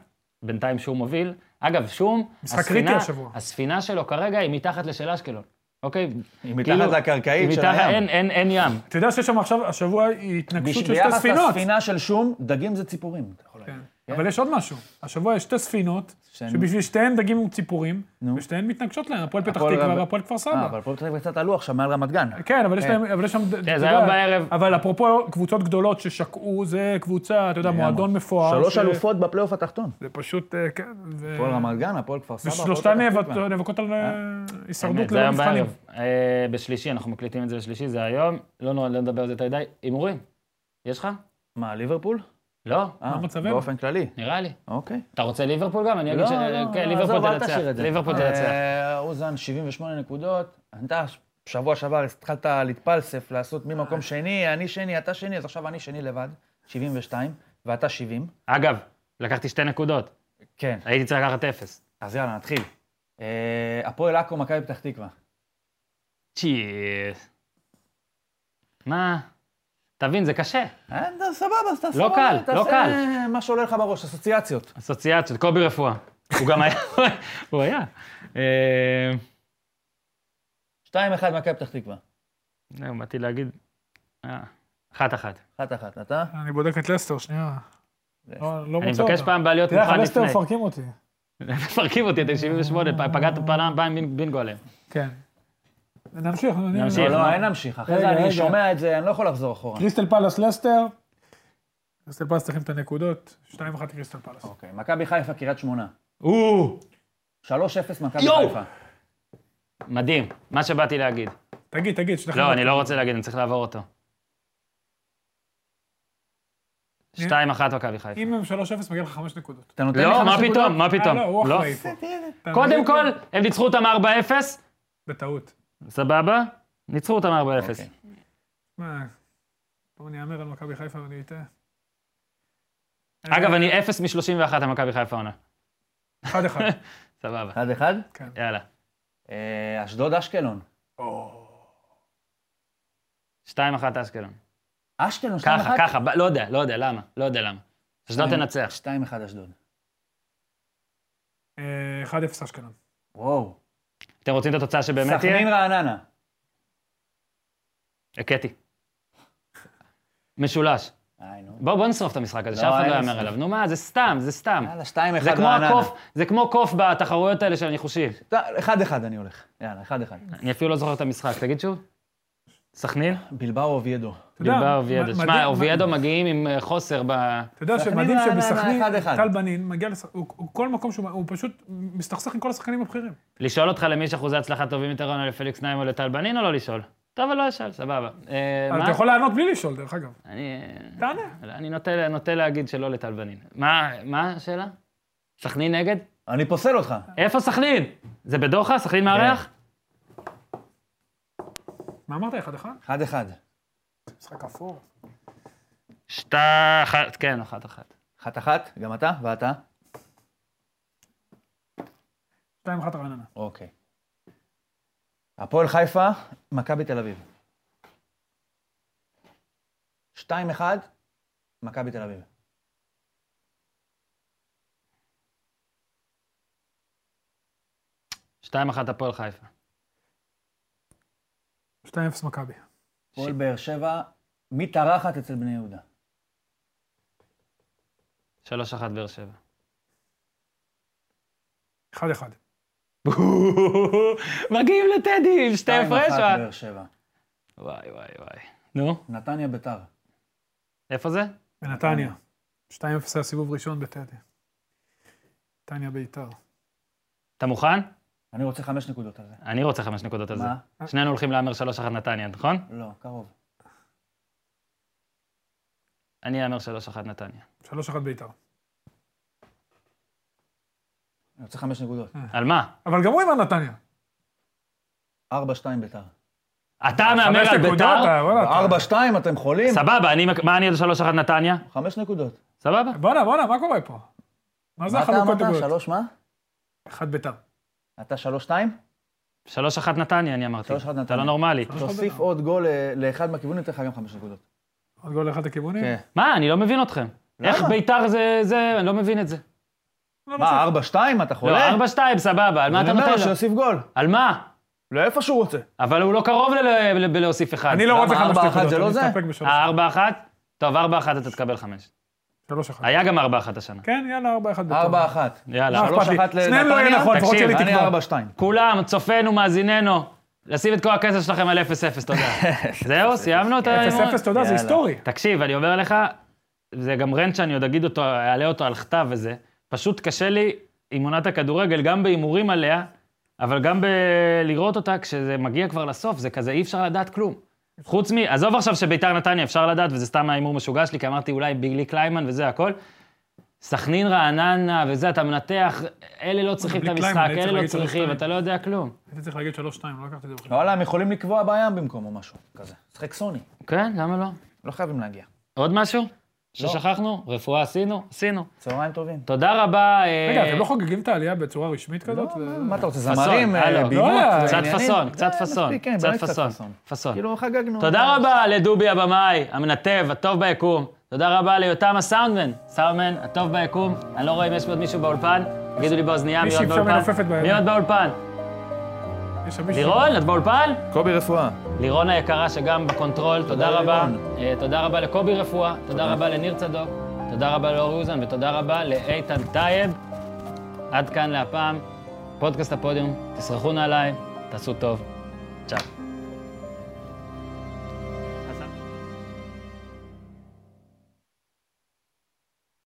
בינתיים שום מוביל. אגב, שום, משחק הספינה- קריטי השבוע. הספינה שלו כרגע היא מתחת לשל אשקלון, אוקיי? היא מתחת כאילו, לקרקעית היא של מתחת- הים. אין- אין אין ים. אתה יודע שיש שם עכשיו, השבוע, התנגשות של שתי ביחס ספינות. לספינה של שום, דגים זה ציפורים. אתה יכול להגיד. כן. אבל יש עוד משהו. השבוע יש שתי ספינות, שבשביל שתיהן דגים וציפורים, נו. ושתיהן מתנגשות להן, הפועל פתח הפועל תקווה והפועל כפר אה, סבא. אבל פה פתח קצת עלו עכשיו מעל רמת גן. כן, אבל יש כן. להם, אבל יש שם, אתה זה היום בערב. אבל אפרופו קבוצות גדולות ששקעו, זה קבוצה, אתה יודע, מועדון מפואר. שלוש ש- אלופות בפלייאוף התחתון. זה פשוט, אה, כן. הפועל רמת גן, הפועל כפר סבא. ושלושתן הפועל נאבקות- תקווה. על אה, הישרדות אמת, זה ללא היום מבחנים. בערב. אה, בשלישי, אנחנו מקליטים את זה בשלישי, זה היום. לא לא נדבר על זה יותר מדי. הימורים, יש לך? מה, ליברפול? לא, אה, מצבנו? באופן כללי. נראה לי. אוקיי. אתה רוצה ליברפול גם? אני אגיד ש... ליברפול תנצח. ליברפול תנצח. אה, אוזן, 78 נקודות. אתה שבוע שעבר התחלת להתפלסף, לעשות ממקום שני, אני שני, אתה שני, אז עכשיו אני שני לבד, 72, ואתה 70. אגב, לקחתי שתי נקודות. כן. הייתי צריך לקחת אפס. אז יאללה, נתחיל. אה, הפועל עכו, מכבי פתח תקווה. צ'יז. מה? תבין, זה קשה. אה, אתה סבבה, אז אתה לא קל, תעשה לא קל. מה שעולה לך בראש, אסוציאציות. אסוציאציות, קובי רפואה. הוא גם היה, הוא היה. אה, 2-1 מכבי פתח תקווה. זהו, באתי להגיד... אה, אחת אחת. אחת אחת, אתה? אני בודק את לסטר, שנייה. לא לא אני מבקש. פעם בעליות תראה איך מוכן לפני. מפרקים אותי. מפרקים אותי, אתם 78, פגעת פעם פעם בינגו עליהם. כן. נמשיך. אני- נמשיך. לא, מה? לא, אין להמשיך. אחרי זה אני. שומע את זה, אני לא יכול לחזור אחורה. קריסטל פלאס לסטר. קריסטל פלאס צריכים את הנקודות. 2-1 קריסטל פלאס. אוקיי, מכבי חיפה, קריית שמונה. או, 3-0 מכבי! חיפה. מדהים, מה שבאתי להגיד. תגיד, תגיד. לא, אני לא רוצה להגיד, אני צריך לעבור אותו. 2-1 מכבי חיפה. אם הם 3-0 מגיע לך 5 נקודות. אתה נותן לי לא, חמש מה נקודות? פתאום, מה פתאום? אה, לא, הוא לא. אחראי פה. קודם? כל, הם ניצחו אותם 4-0, בטעות. סבבה? ניצחו אותם 4-0. אוקיי. מה, בואו אני אאמר על מכבי חיפה ואני אטעה. אגב, אה, אני 0 מ-31 על מכבי חיפה עונה. 1-1. סבבה. 1-1. יאללה. אה, אשדוד, אשקלון. 2-1 אשקלון. אשקלון, 2-1? ככה, ככה, לא יודע, לא יודע, למה? לא יודע למה. אשדוד תנצח. 2-1 אשדוד. אה, 1-0 אשקלון. וואו. אתם רוצים את התוצאה שבאמת סכנין תהיה? רעננה. הכיתי. משולש. בואו בוא נשרוף את המשחק הזה, לא, שאף אחד לא. יאמר עליו. נו מה, זה סתם, זה סתם. יאללה, 2-1 זה כמו רעננה. זה כמו קוף בתחרויות האלה של הניחושים. 1-1 אני הולך. יאללה, 1-1. אני אפילו לא זוכר את המשחק, תגיד שוב. סכנין? בלבאו אוביידו. בלבאו אוביידו. מדהים- אוביידו מגיעים עם אה, חוסר ב... אתה יודע שמדהים שבסכנין, 1-1. טל בנין מגיע לשחק... הוא הוא כל מקום שהוא... הוא פשוט מסתכסך עם כל השחקנים הבכירים. לשאול אותך למי יש אחוזי הצלחה טובים יותר עונה לפליקס נעים או לטל בנין או לא לשאול? טוב, אבל לא אשאל, סבבה. אה? אתה יכול לענות בלי לשאול, דרך אגב. אני... תענה. אני נוטה, להגיד שלא לטל בנין. מה, מה השאלה? סכנין נגד? אני פוסל אותך. איפה סכנין? זה בדוחה? סכנין מארח? מה אמרת? 1-1? 1-1. משחק אפור. שתה... אחת, כן, אחת אחת. 1-1, גם אתה? ואתה? 2-1 רעננה. אוקיי. הפועל חיפה, מכבי תל אביב. 2-1, מכבי תל אביב. שתיים אחת הפועל חיפה. 2-0 מכבי. הפועל באר שבע, מתארחת אצל בני יהודה. שלוש אחת באר שבע. 1-1. מגיעים לטדי עם שתי 2-1 הפרש. אה? באר שבע. וואי וואי וואי. נו, נתניה ביתר. איפה זה? בנתניה. 2-0 היה סיבוב ראשון בטדי. נתניה ביתר. אתה מוכן? אני רוצה חמש נקודות על זה. אני רוצה חמש נקודות על זה. מה? שנינו הולכים להמר שלוש אחת נתניה, נכון? לא, קרוב. אני אאמר שלוש אחת נתניה. 3-1 ביתר. אני רוצה חמש נקודות. על מה? אבל גם הוא אמר נתניה. 4-2 ביתר. אתה מהמר חמש על ביתר? אה, אתה- 4-2, אתם חולים? סבבה, אני- מה אני על 3-1 נתניה? חמש נקודות. סבבה? בואנה, בואנה, מה קורה פה? מה זה מה אתה החלוקות אמרת? שלוש מה? אחד ביתר. אתה 3-2? 3-1 נתניה, אני אמרתי. 3-1 נתניה. אתה לא נורמלי. תוסיף עוד גול אה, לאחד מהכיוונים, אתן לך גם חמש נקודות. עוד גול לאחד הכיוונים? כן. מה, אני לא מבין אתכם. איך ביתר זה, זה, אני לא מבין את זה. לא מה, 4-2 אתה חולה? לא, 4-2, סבבה, על מה אתה נותן אני אומר שיוסיף גול. על מה? לאיפה שהוא רוצה. אבל הוא לא קרוב בלהוסיף אחד. אני לא רוצה חמש נקודות, אני לא מסתפק בשלוש. 4-1? טוב, 4-1 אתה תקבל חמש. 3-1. היה גם 4-1 השנה. כן, יאללה, 4-1. 4-1. יאללה, 3-1 לנתניה. שניהם לא יהיה נכון, תקשיב, אני 4-2. כולם, צופינו, מאזיננו, לשים את כל הכסף שלכם על 0-0, תודה. זהו, סיימנו את ההימור? 0-0, תודה, זה היסטורי. תקשיב, אני אומר לך, זה גם רנט שאני עוד אגיד אותו, אעלה אותו על כתב וזה. פשוט קשה לי עם עונת הכדורגל, גם בהימורים עליה, אבל גם בלראות אותה, כשזה מגיע כבר לסוף, זה כזה, אי אפשר לדעת כלום. חוץ מ... עזוב עכשיו שביתר נתניה אפשר לדעת, וזה סתם ההימור משוגע שלי, כי אמרתי אולי ביגלי קליימן וזה הכל. סכנין רעננה וזה, אתה מנתח, אלה לא צריכים את המשחק, אלה צריך לא צריכים. אתה לא יודע כלום. הייתי צריך להגיד שלוש שתיים, לא לקחתי את זה בחשבון. וואלה, הם יכולים לקבוע בים במקום או משהו כזה. משחק סוני. כן, למה לא? לא חייבים להגיע. עוד משהו? ששכחנו? רפואה עשינו? עשינו. צהריים טובים. תודה רבה. אה, רגע, אתם לא חוגגים את העלייה בצורה רשמית כזאת? לא, ו- מה אתה רוצה, זמרים, אה, הלו. בימות, לא, קצת עניינים? פאסון, קצת אה, כן, קצת פאסון, פאסון. פאסון. כאילו חגגנו. תודה רבה לדובי הבמאי, המנתב, הטוב ביקום. תודה רבה ליותם הסאונדמן, סאונדמן, הטוב ביקום. אני לא רואה אם יש עוד מישהו באולפן. תגידו לי באוזנייה, מי עוד באולפן? מי עוד באולפן? לירון, את באולפן? קובי רפואה. לירון היקרה שגם ב control, תודה רבה. אה, תודה רבה לקובי רפואה, תודה רבה לניר צדוק, תודה רבה לאורי אוזן ותודה רבה לאיתן טייב. עד כאן להפעם, פודקאסט הפודיום, תשרכו נעליים, תעשו טוב. צ'או.